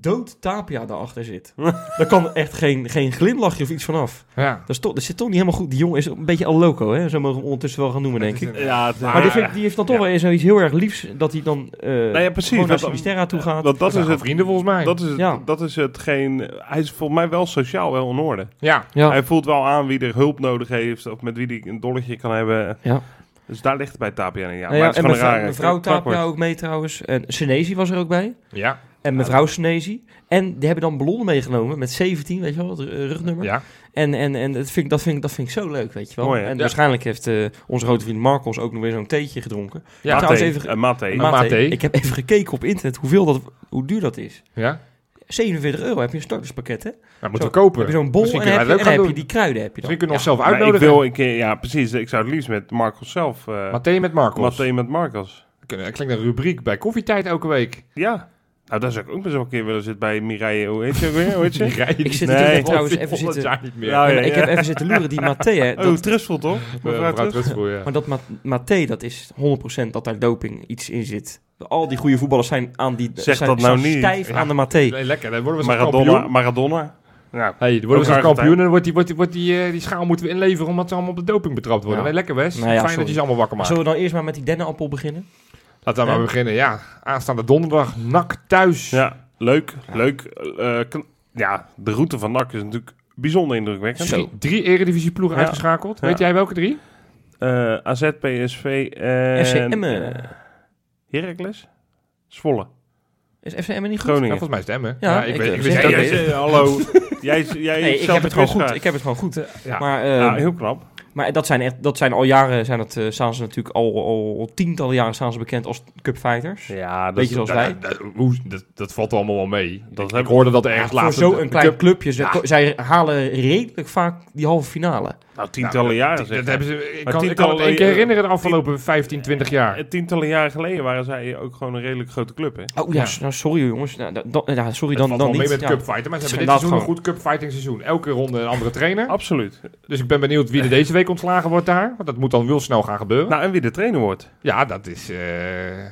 dood Tapia daarachter zit. Daar kan echt geen, geen glimlachje of iets vanaf. ja. Dat, is toch, dat zit toch niet helemaal goed. Die jongen is een beetje al loco, hè? Zo mogen we hem ondertussen wel gaan noemen, denk ik. Ja, Maar die, vind- die heeft dan toch wel zoiets heel erg liefs dat hij dan eh Nou ja, precies. gewoon naar Sinisterra toe gaat. Dat, is het, vrienden volgens mij. dat is het, Ja. dat is hetgeen... Hij is volgens mij wel sociaal wel in orde. ja. ja. Hij voelt wel aan wie er hulp nodig heeft of met wie hij een dolletje kan hebben. Ja. Dus daar ligt het bij Tapia in. Ja, Nou maar het is en een mevrouw, rare mevrouw. Tapia ook mee trouwens. En Senesi was er ook bij. Ja. En mevrouw Senezi. En die hebben dan ballonnen meegenomen met 17, weet je wel, het eh, rugnummer. Ja. En, en, en dat, vind ik, dat, vind ik, dat vind ik zo leuk, weet je wel. Mooi, en Ja. waarschijnlijk heeft eh, onze grote vriend Marcos ook nog weer zo'n theetje gedronken. Ja, trouwens Mathé, even- eh, Mathé. Ma- Mate, Mathé. ik heb even gekeken op internet hoeveel dat, hoe duur dat is. Ja? 47 euro heb je een starterspakket, hè? Nou, moeten Zo, we kopen. Heb je zo'n bol Misschien en heb, je, en heb je die kruiden. Heb je dan. Misschien kunnen we Ja. onszelf Maar ik uitnodigen. wil een keer, ja precies, ik zou het liefst met Marcos zelf. eh Mathé met Marcos. Mathé met Marcos. Kunnen- Dat klinkt een rubriek bij koffietijd elke week. Ja. Nou, daar zou ik ook best wel een keer willen zitten bij Mireille. Hoe heet je ook weer? Hoe heet Ik zit Nee. trouwens even 100 zitten... jaar niet meer. Ja, Ja, ja, maar ik heb even zitten loeren, die Mathé. Oh, Dat, Trustful toch? Eh, Mevrouw ja. maar dat Ma- Mathé, dat is 100% dat daar doping iets in zit. Al die goede voetballers zijn aan die... Zeg zijn, dat nou zijn niet. stijf Ja. aan de Mathé. Nee, lekker. Dan worden we zo'n Maradona. kampioen. Maradona. Nou, Hey, dan worden we kampioen en dan wordt die, wordt die, wordt die, eh, die schaal moeten we inleveren omdat ze allemaal op de doping betrapt worden. Ja. Nee, lekker Wes. Nou ja, Fijn sorry. dat je ze allemaal wakker maakt. Zullen we dan eerst maar met die dennenappel beginnen? Laten we maar Ja. beginnen. Ja, aanstaande donderdag. NAC thuis. ja, leuk. Leuk. eh, kn- ja, de route van NAC is natuurlijk bijzonder indrukwekkend. Zo. Drie eredivisieploegen Ja. uitgeschakeld. Ja. Weet jij welke drie? Eh, AZ, PSV en... FC Emmen. eh, Heracles? Zwolle. Is FC Emmen niet goed? Ja, Groningen. volgens mij stemmen. Ja, ik, ik, weet, eh, ik wist Ja, dat hallo. jij, jij Nee, ik zelf heb het gewoon goed. Ik heb het gewoon goed. hè. Ja. Maar, eh, Ja, heel knap. Maar dat zijn echt, dat zijn al jaren, zijn het, eh, staan ze natuurlijk al, al, al tientallen jaren staan ze bekend als cupfighters. Ja, dat Beetje zoals Ja, wij. dat, hoe- dat, dat valt allemaal wel mee. Dat ik, ik hoorde dat ergens Voor laatst. zo'n klein cup- clubje, ze- zij halen redelijk vaak die halve finale. Nou, tientallen Nou, jaren dat, zeg. dat hebben ze, ik, Maar kan, ik kan tientallen- het één keer herinneren de afgelopen 15, 20 jaar. Eh, Tientallen jaren geleden waren zij ook gewoon een redelijk grote club, hè? Oh ja, nou, sorry jongens. Nou, da- da- ja, sorry Het dan, valt dan wel niet. mee met Ja. cupfighten, maar ze hebben dit seizoen een goed cupfighting seizoen. Elke ronde een andere trainer. Absoluut. Dus ik ben benieuwd wie er deze week ontslagen wordt daar. Want dat moet dan wel snel gaan gebeuren. Nou, en wie de trainer wordt? ja, dat is... eh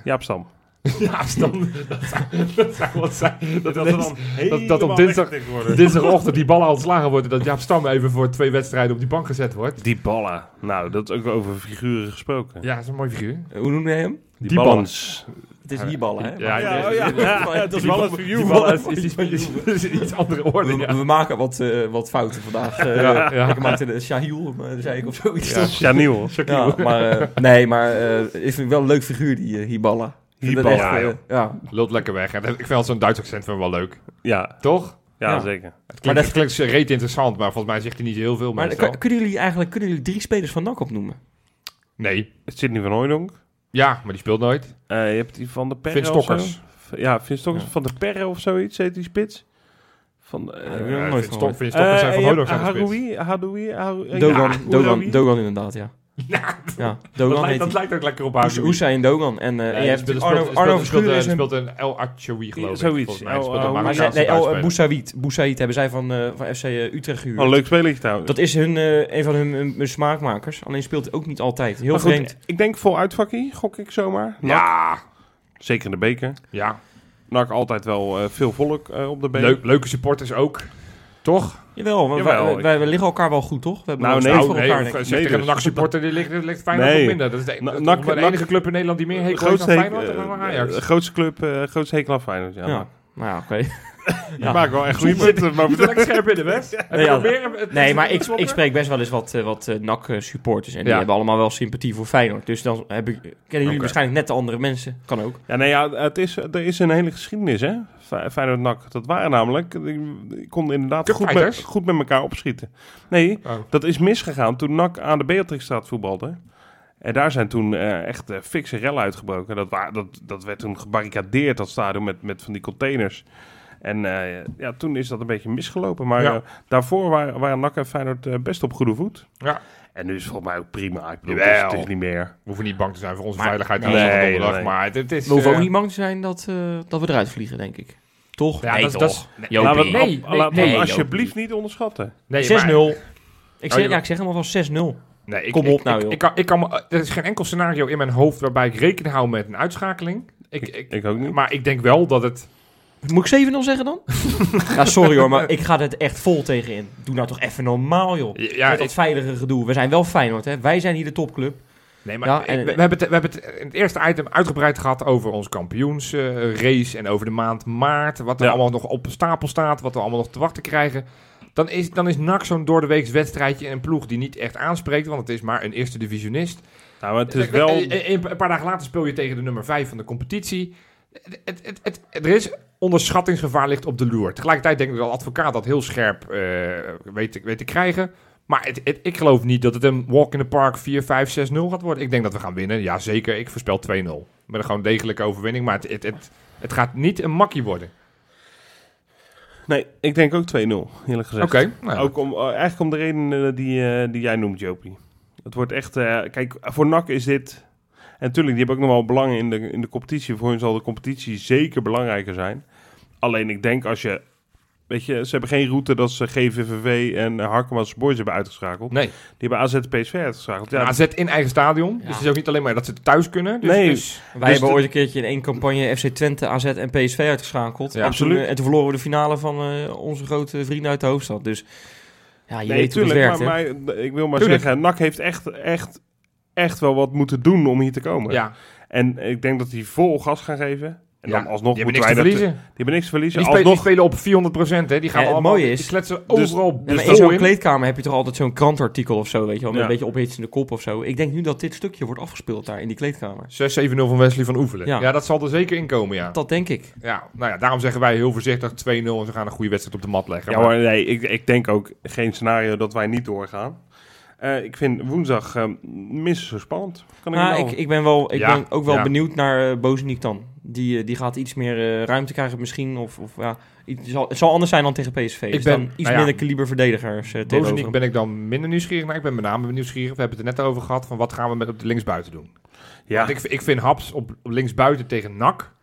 Jaap Stam. ja, dan, dat, zou, dat zou wat zijn. Dat, Dat, dat, dat, dat- dat op dinsdag- dinsdagochtend die ballen ontslagen worden. Dat Jaap Stam even voor twee wedstrijden op die bank gezet wordt. Die ballen. Nou, dat is ook over figuren gesproken. Ja, dat is een mooi figuur. Hoe noem je hem? Die, die ballens. Het is hierballen, hè? Ja, ja, oh ja, dat is wel een Die figuur. ballen is, iets andere orde. We, Ja. we maken wat, eh, wat fouten vandaag. Eh, Ja, ja. Ik maakte de Shahil, eh, zei ik of zoiets. Ja. Ja, maar nee, maar eh, ik vind het wel een leuk figuur, die uh, Hiballa. Dat eh, joh. ja. Loopt lekker weg. En ik vind zo'n Duits accent wel leuk. Ja, Toch? ja, Ja. zeker. Het Maar klinkt, dat- het klinkt reet interessant, maar volgens mij zegt hij niet heel veel. Maar kan- kunnen jullie eigenlijk kunnen jullie drie spelers van NAC opnoemen? Nee. Sidney van Hooydonk. Ja, maar die speelt nooit. Eh, je hebt die van de Perre Vin. Stokkers. Ja, Vin Stokkers. Ja. Van de Perre of zoiets heet die spits. Van... eh heb ik nog nooit Vin Stokkers zijn eh, van hebt zijn de spits. Haroui, Haroui, Haroui- eh, Dogan, ja, Dogan, Haroui. Dogan inderdaad, ja. Ja, Dat, Dogan lijkt, dat lijkt ook lekker op Hoes- Haroui. Hussein Dogan. En, eh, en je hebt speelt, Arno, Verschuren een- is een... speelt een El Achoui, geloof ik. Zoiets. Marokkaanse zij, nee, El buitenspeler. Boussaïd. Boussaïd hebben zij van, eh, van FC Utrecht gehuurd. Oh, leuk speler trouwens. Dat is hun, eh, een van hun, hun- hun smaakmakers. Alleen speelt hij ook niet altijd. Heel Maar goed, vreemd. ik denk vol uitvakkie, gok ik zomaar. Ja, Zeker in de beker. ja. NAC altijd wel eh, veel volk eh, op de been. Leuk, leuke supporters ook. Toch? Jawel, want Jawel, wij, ik- wij, wij liggen elkaar wel goed, toch? We hebben Nou, wel nee, voor nee, elkaar, zeg Nee, tegen een. NAC-supporter, die ligt, ligt Feyenoord Nee. nog minder. Dat is de, Na- de NAC- enige club in Nederland die meer hekel heeft aan Feyenoord dan aan eh, Ajax. eh, grootste club, eh, grootste hekel aan Feyenoord. Ja. Nou ja, oké. Je Ja. maakt wel echt goede punten. Maar lekker scherp in de Ja. meer? Het- Nee, het- maar ik, ik spreek best wel eens wat, eh, wat eh, NAC-supporters. En die hebben allemaal wel sympathie voor Feyenoord. Dus dan heb ik, kennen jullie waarschijnlijk net de andere mensen. Kan ook. Ja, nee, ja, het is, er is een hele geschiedenis, hè? Fe- Feyenoord NAC. Dat waren namelijk, die, die konden inderdaad goed met, goed met elkaar opschieten. Nee, Oh. dat is misgegaan toen NAC aan de Beatrixstraat voetbalde. En daar zijn toen eh, echt eh, fikse rellen uitgebroken. Dat, wa- dat, dat werd toen gebarricadeerd, dat stadion, met, met van die containers. En eh, ja, toen is dat een beetje misgelopen. Maar Ja. eh, daarvoor waren, waren NAC en Feyenoord best op goede voet. Ja. En nu is het volgens mij ook prima. Ik bedoel, Jawel. het is, het is niet meer. We hoeven niet bang te zijn voor onze Maar- veiligheid. nee, nee. Maar het, het is... We hoeven ook niet bang te zijn dat, eh, dat we eruit vliegen, denk ik. Toch? Ja, nee, dat, toch? dat is- nee, alsjeblieft niet onderschatten. nee, 6-0. maar- Ik zeg, je- ja, ik zeg hem alvast 6-0. Nee, ik, Kom ik- op nou, ik, joh. Ik, kan, ik kan, me- er is geen enkel scenario in mijn hoofd waarbij ik rekening hou met een uitschakeling. Ik, ik, Ik ook niet. maar ik denk wel dat het... Moet ik 7-0 zeggen dan? ja, sorry hoor, maar ik ga het echt vol tegenin. Doe nou toch even normaal, joh. Ja, Met dat ik- veilige gedoe. We zijn wel Feyenoord, hè. Wij zijn hier de topclub. Nee, maar Ja, ik- we, we hebben het, we hebben het in het eerste item uitgebreid gehad over ons kampioensrace en over de maand maart. Wat er Ja. allemaal nog op stapel staat, wat we allemaal nog te wachten krijgen. Dan is, dan is NAC zo'n door de weeks wedstrijdje en een ploeg die niet echt aanspreekt, want het is maar een eerste divisionist. Nou, het is wel... Een, een- een paar dagen later speel je tegen de nummer 5 van de competitie. Het, het, het, het- er is onderschattingsgevaar ligt op de loer. Tegelijkertijd denk ik dat de advocaat dat heel scherp eh, weet, weet te krijgen. Maar het, het- ik geloof niet dat het een walk in the park 4, 5, 6, 0 gaat worden. Ik denk dat we gaan winnen. Ja, zeker. Ik voorspel 2-0. Met een gewoon degelijke overwinning. Maar het, het, het, gaat niet een makkie worden. Nee, ik denk ook 2-0, eerlijk gezegd. Oké. nou ja. Ook om, eh, eigenlijk om de reden eh, die, eh, die jij noemt, Jopie. Het wordt echt... eh, kijk, voor NAC is dit... En natuurlijk, die hebben ook nog wel belangen in de, in de competitie. Voor hen zal de competitie zeker belangrijker zijn. Alleen ik denk als je... Weet je, ze hebben geen route dat ze GVVV en Harkema's Boys hebben uitgeschakeld. Nee. Die hebben AZ PSV uitgeschakeld. Ja, AZ in eigen stadion. Dus het is ook niet alleen maar dat ze thuis kunnen. Dus, Nee. dus- Wij Dus hebben de- ooit een keertje in één campagne FC Twente, AZ en PSV uitgeschakeld. Ja, en, absoluut. Toen, eh, en toen verloren we de finale van eh, onze grote vrienden uit de hoofdstad. Dus ja, je nee, weet hoe het tuurlijk, werkt. maar, maar ik wil maar Tuurlijk. zeggen, NAC heeft echt, echt, echt wel wat moeten doen om hier te komen. ja, En ik denk dat die vol gas gaan geven. En ja. dan alsnog die hebben moeten niks te wij dat- verliezen. Die hebben niks te verliezen. Die, spelen, die alsnog, spelen op 400% hè. Die gaan Ja, allemaal, mooie is- die kletsen Dus- overal. Dus in zo'n kleedkamer heb je toch altijd zo'n krantartikel of zo, weet je wel, met Ja. een beetje ophitsende kop of zo. Ik denk nu dat dit stukje wordt afgespeeld daar in die kleedkamer. 6-7-0 van Wesley van Oefelen. Ja. Ja. dat zal er zeker in komen, ja. Dat denk ik. ja. Nou ja, daarom zeggen wij heel voorzichtig 2-0 en ze gaan een goede wedstrijd op de mat leggen. ja Maar- nee, ik, ik denk ook geen scenario dat wij niet doorgaan. Eh, ik vind woensdag eh, minstens zo spannend. Kan ik Nou, nou? ik, ik ben, wel, ik Ja, ben ook wel ja. benieuwd naar uh, Bozeniek dan. Die, eh, die gaat iets meer eh, ruimte krijgen misschien. Of, of, ja, iets, zal, het zal anders zijn dan tegen PSV. Ik Ik ben- ben iets nou ja, minder kaliber verdedigers uh, tegenover ben ik dan minder nieuwsgierig naar. Ik ben met name nieuwsgierig. We hebben het er net over gehad van wat gaan we met op de linksbuiten doen. ja, Want ik, ik vind Haps op, op linksbuiten tegen NAC.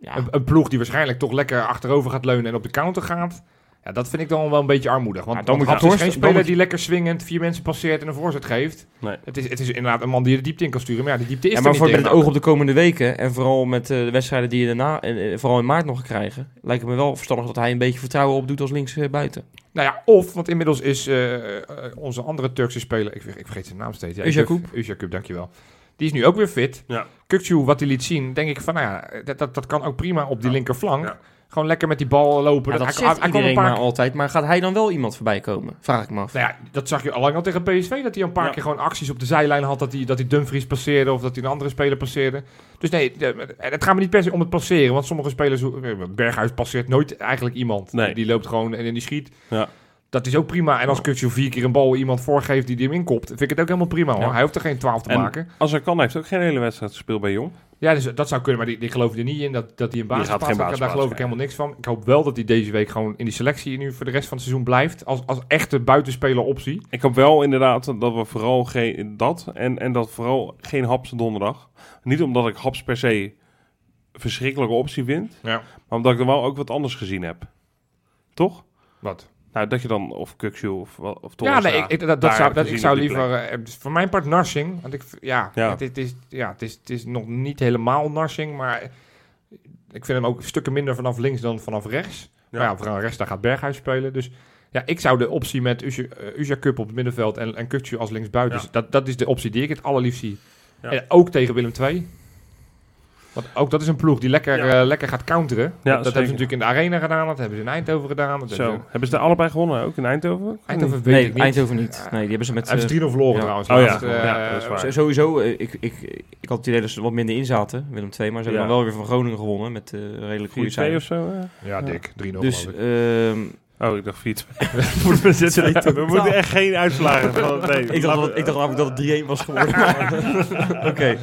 Ja, Een, een ploeg die waarschijnlijk toch lekker achterover gaat leunen en op de counter gaat. Ja, dat vind ik dan wel een beetje armoedig. Want, Ja, dan want moet is geen speler die lekker swingend vier mensen passeert en een voorzet geeft. Nee. Het, is, het is inderdaad een man die je de diepte in kan sturen. Maar ja, die diepte is ja, er maar niet voor met het oog op de komende weken en vooral met eh, de wedstrijden die je daarna, eh, eh, vooral in maart nog krijgen, lijkt het me wel verstandig dat hij een beetje vertrouwen opdoet als links buiten. Nou ja, of, want inmiddels is eh, eh, onze andere Turkse speler, ik, ik vergeet zijn naam steeds. Ja. Uzakub, dankjewel. Die is nu ook weer fit. Ja. Kukcu, wat hij liet zien, denk ik van, nou ja, dat, dat, dat kan ook prima op die Ja. linkerflank. Ja. Gewoon lekker met die bal lopen. Ja, dat hij, zegt hij- iedereen een paar maar altijd, maar gaat hij dan wel iemand voorbij komen? Vraag ik me af. Nou ja, dat zag je al lang al tegen PSV. Dat hij een paar Ja. keer gewoon acties op de zijlijn had. Dat hij, dat hij Dumfries passeerde of dat hij een andere speler passeerde. Dus nee, het gaat me niet per se om het passeren. Want sommige spelers, Berghuis passeert nooit eigenlijk iemand. Nee. Die loopt gewoon en die schiet. Ja. Dat is ook prima. En als Kutsu vier keer een bal iemand voorgeeft die die hem inkopt, vind ik het ook helemaal prima hoor. Ja. Hij hoeft er geen 12 te En- maken. als er kan, heeft hij ook geen hele wedstrijd gespeeld bij Jong. Ja, dus dat zou kunnen, maar die, die geloof ik er niet in dat, dat hij een basis gaat Daar geloof ik helemaal niks van. Ik hoop wel dat hij deze week gewoon in die selectie nu voor de rest van het seizoen blijft. Als, als echte buitenspeler optie. Ik hoop wel inderdaad dat we vooral geen dat en, en dat vooral geen Haps donderdag. Niet omdat ik Haps per se verschrikkelijke optie vind, Ja. maar omdat ik er wel ook wat anders gezien heb. Toch? Wat? Nou, dat je dan of Kukshu of, of Ja, Toornstra nee, ik, ik, dat, dat zou, dat, ik zou liever... eh, dus voor mijn part Narsing. Want ik, ja, Ja. Het, het is, ja het, is, het is nog niet helemaal Narsing, maar ik vind hem ook stukken minder vanaf links dan vanaf rechts. Ja. Maar ja, vanaf rechts, daar gaat Berghuis spelen. Dus ja, ik zou de optie met Uja uh, Cup op het middenveld en, en Kutsu als linksbuiten... Ja. dus dat, dat is de optie die ik het allerliefst zie. Ja. En ook tegen Willem II. Want ook dat is een ploeg die lekker, Ja. eh, lekker gaat counteren. dat dat hebben ze natuurlijk in de Arena gedaan, dat hebben ze in Eindhoven gedaan. Dat Zo, hebben ze- hebben ze daar allebei gewonnen, ook in Eindhoven? Eindhoven weet nee, ik niet. Eindhoven niet. Nee, die hebben ze met... Hebben eh, ze 3-0 verloren ja. trouwens. Oh ja. laatst, eh, Ja, dat is waar. Z- Sowieso, eh, ik, ik, ik had het idee dat ze er wat minder in zaten, Willem II, maar ze hebben dan wel weer van Groningen gewonnen met eh redelijk goede 4-2 of cijfers. zo? ja? Ja, dik. 3-0 Dus geloof ik. ehm, Oh, ik dacht 4-2. we moeten echt geen uitslagen van... Nee, ik, dacht, dat- ik dacht namelijk dat het 3-1 was geworden. Oké,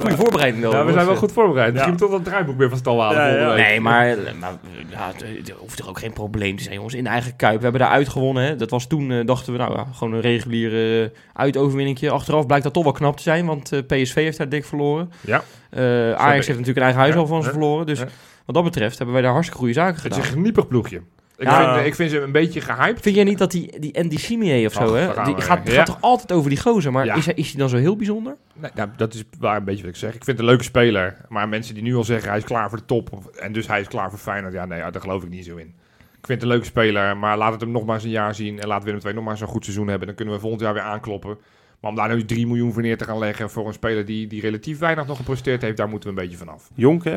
goede voorbereiding wel. Ja, we zijn wel goed voorbereid. Ja. Misschien toch dat draaiboek weer van stal halen Ja, ja. Nee, maar, maar ja, het- er hoeft toch ook geen probleem te zijn, jongens. In de eigen kuip. We hebben daar uitgewonnen. Hè. Dat was toen, eh, dachten we, nou ja, gewoon een reguliere uh, uitoverwinningje. Achteraf blijkt dat toch wel knap te zijn, want eh, PSV heeft daar dik verloren. Ja. Eh, Ajax heeft natuurlijk een eigen huis Ja, al van ze ja, verloren. Dus ja. wat dat betreft hebben wij daar hartstikke goede zaken Het gedaan. is een geniepig ploegje. Ik, Ja. vind, ik vind ze een beetje gehyped. Vind jij niet dat die, die Andy Simier of zo, hè? Die gaat, weer. gaat Ja. toch altijd over die gozer, maar Ja. is, hij, is hij dan zo heel bijzonder? Nee, nou, dat is waar een beetje wat ik zeg. Ik vind het een leuke speler. Maar mensen die nu al zeggen hij is klaar voor de top. Of, en dus hij is klaar voor Feyenoord. Ja, nee, daar geloof ik niet zo in. Ik vind het een leuke speler. Maar laat het hem nog maar eens een jaar zien. En laat Willem II nog maar eens een goed seizoen hebben. Dan kunnen we volgend jaar weer aankloppen. Maar om daar nu 3 miljoen voor neer te gaan leggen voor een speler die, die relatief weinig nog gepresteerd heeft, daar moeten we een beetje vanaf. Jonk, hè?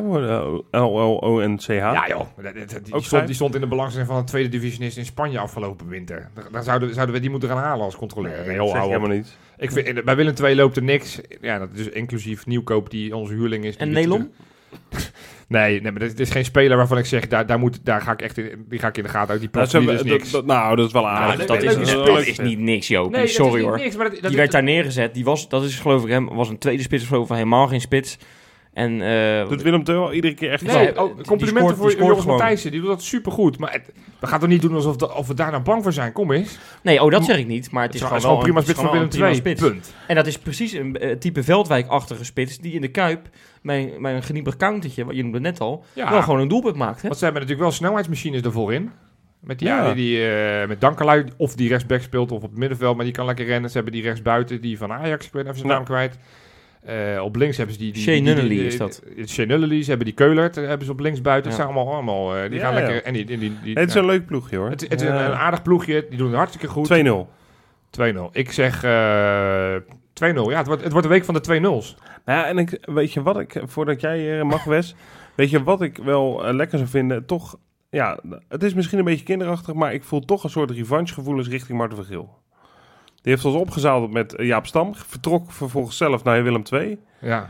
L-L-O-N-C-H. Ja joh, die, Ook stond, die stond in de belangstelling van een tweede divisionist in Spanje afgelopen winter. Dan- zouden, zouden we die moeten gaan halen als controleur. Nee, helemaal niet. Ik vind, bij Willem II loopt er niks. Ja, dat is inclusief nieuwkoop die onze huurling is. die En Nelom? Nee, nee, maar dit is geen speler waarvan ik zeg, daar, daar, moet, daar ga ik echt in, die ga ik in de gaten uit. Die Nou, ze is hebben- niks. dat- dat- nou, dat is wel Nou, aardig. dat- dat, dat is, is is niet niks, Joop. Nee, dat Sorry hoor. niks, maar dat, dat- Die werd daar neergezet. Die was, dat is geloof ik hem, was een tweede spits of zo, of helemaal geen spits. En eh, Doet Willem II wel iedere keer echt Nee, die oh, complimenten scoort- voor die scoort Joris. Matthijssen. Die doet dat supergoed. Maar het- we gaan toch niet doen alsof of we daar nou bang voor zijn. Kom eens. nee, oh dat zeg ik niet. Maar het is, Het is gewoon gewoon wel prima een- spits het is van Willem II. Punt. En dat is precies een eh, type Veldwijk-achtige spits die in de Kuip, met, met een geniepig countertje, wat je noemde net al, Ja. wel gewoon een doelpunt maakt. Hè? Want ze hebben natuurlijk wel snelheidsmachines ervoor in. Met die, Ja. die eh, met Dankelui, of die rechtsback speelt of op het middenveld, maar die kan lekker rennen. Ze hebben die rechtsbuiten, die van Ajax, ik weet even zijn Ja. naam kwijt. Eh, op links hebben ze die... die Nunnally die- is dat. Nunnally, ze hebben die Keulert, eh, hebben ze op links buiten. Ja. Het zijn allemaal, allemaal eh, die Ja, gaan ja. lekker... En die, die, die, die- het is een leuk ploegje hoor. het, het is een, een aardig ploegje, die doen het hartstikke goed. 2-0. 2-0. Ik zeg eh 2-0. Ja, het wordt, het wordt de week van de 2-0's. Nou ja, en ik, weet je wat ik, voordat jij eh, mag, Wes, weet je wat ik wel lekker zou vinden? Toch, ja, het is misschien een beetje kinderachtig, maar ik voel toch een soort revanchegevoelens richting Marten van Geel. Die heeft ons opgezadeld met eh, Jaap Stam, vertrok vervolgens zelf naar Willem II. Ja.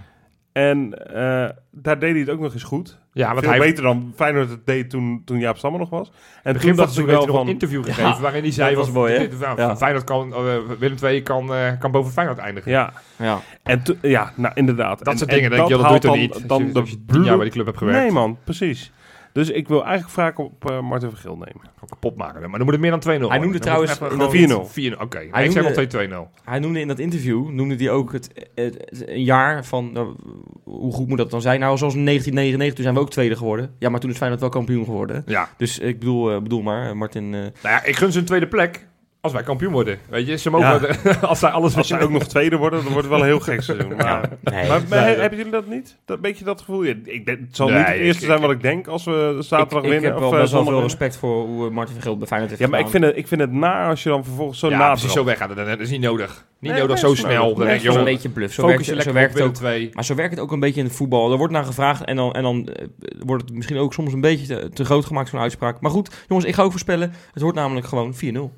En eh, daar deed hij het ook nog eens goed. Ja, want Veel hij beter dan Feyenoord het deed toen, toen Jaap Stam er nog was. En begin toen dacht seizoen wel van... een interview gegeven waarin hij zei... dat was mooi, hè? dit- Ja. van Feyenoord kan, eh, Willem II kan, eh, kan boven Feyenoord eindigen. Ja, Ja. en ja, nou inderdaad. Dat En- soort en dingen, denk je, dat doe je haalt toch dan- niet? Als Dan je, de jaar bij die club hebt gewerkt. Nee man, precies. Dus ik wil eigenlijk vraag op eh Marten van Geel nemen. Kapot maken. Maar dan moet het meer dan 2-0 Hij noemde worden. Trouwens moet het in echt dat- gewoon 4-0. Oké, Hij ik zeg noemde- wel 2-2-0. Hij noemde in dat interview, noemde hij ook het, het- het- een jaar van, nou, hoe goed moet dat dan zijn? Nou, zoals in 1999, toen zijn we ook tweede geworden. Ja, maar toen is Feyenoord wel kampioen geworden. Ja. Dus ik bedoel, eh, bedoel maar, eh, Martin... eh, Nou ja, ik gun ze een tweede plek als wij kampioen worden. Weet je, ze mogen... als zij alles... Als ze ook nog tweede worden, dan wordt het wel een heel gek seizoen. Maar, nee, maar, maar nee, hebben jullie dat niet? Dat beetje dat gevoel? Ja, Ik denk, het zal Nee, niet het eerste ik- zijn wat ik denk als we zaterdag ik, ik winnen. heb of wel eh, best wel veel winnen. respect voor hoe eh, Martin van Geel bij Feyenoord heeft Ja, maar ik vind, het, ik vind het naar als je dan vervolgens zo ja, na precies zo weggaat. Dat is niet nodig. Niet Nee, nodig nee, zo snel. Dat is een beetje bluff. Zo focus werkt, het- zo werkt het ook. 2. Maar zo werkt het ook een beetje in het voetbal. Er wordt naar gevraagd en dan, en dan eh, wordt het misschien ook soms een beetje te, te groot gemaakt zo'n uitspraak. Maar goed, jongens, ik ga ook voorspellen. Het wordt namelijk gewoon 4-0.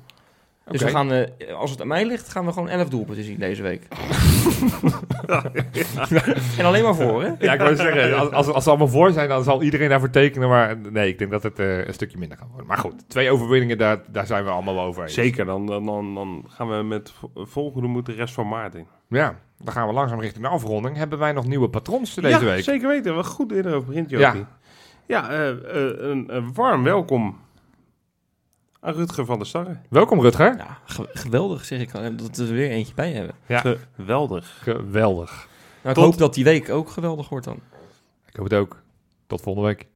Dus we gaan, eh, als het aan mij ligt, gaan we gewoon 11 doelpunten zien deze week. en alleen maar voor, hè? Ja, ik wou zeggen, als, als, als ze allemaal voor zijn, dan zal iedereen daarvoor tekenen. Maar nee, ik denk dat het eh, een stukje minder gaat worden. Maar goed, twee overwinningen, daar, daar zijn we allemaal wel over eens. Zeker, dan, dan, dan, dan gaan we met vo- volgende moed de rest van maart in. Ja, dan gaan we langzaam richting de afronding. Hebben wij nog nieuwe patrons deze ja, week? zeker weten. Wat goed over begint, Ja. Jopie. Ja, eh, eh, een, een warm welkom aan Rutger van der Starre. Welkom Rutger. Ja, ge- geweldig zeg ik. eh, Dat we er weer eentje bij hebben. Ja. Geweldig. Geweldig. Nou, ik Tot- hoop dat die week ook geweldig wordt dan. Ik hoop het ook. Tot volgende week.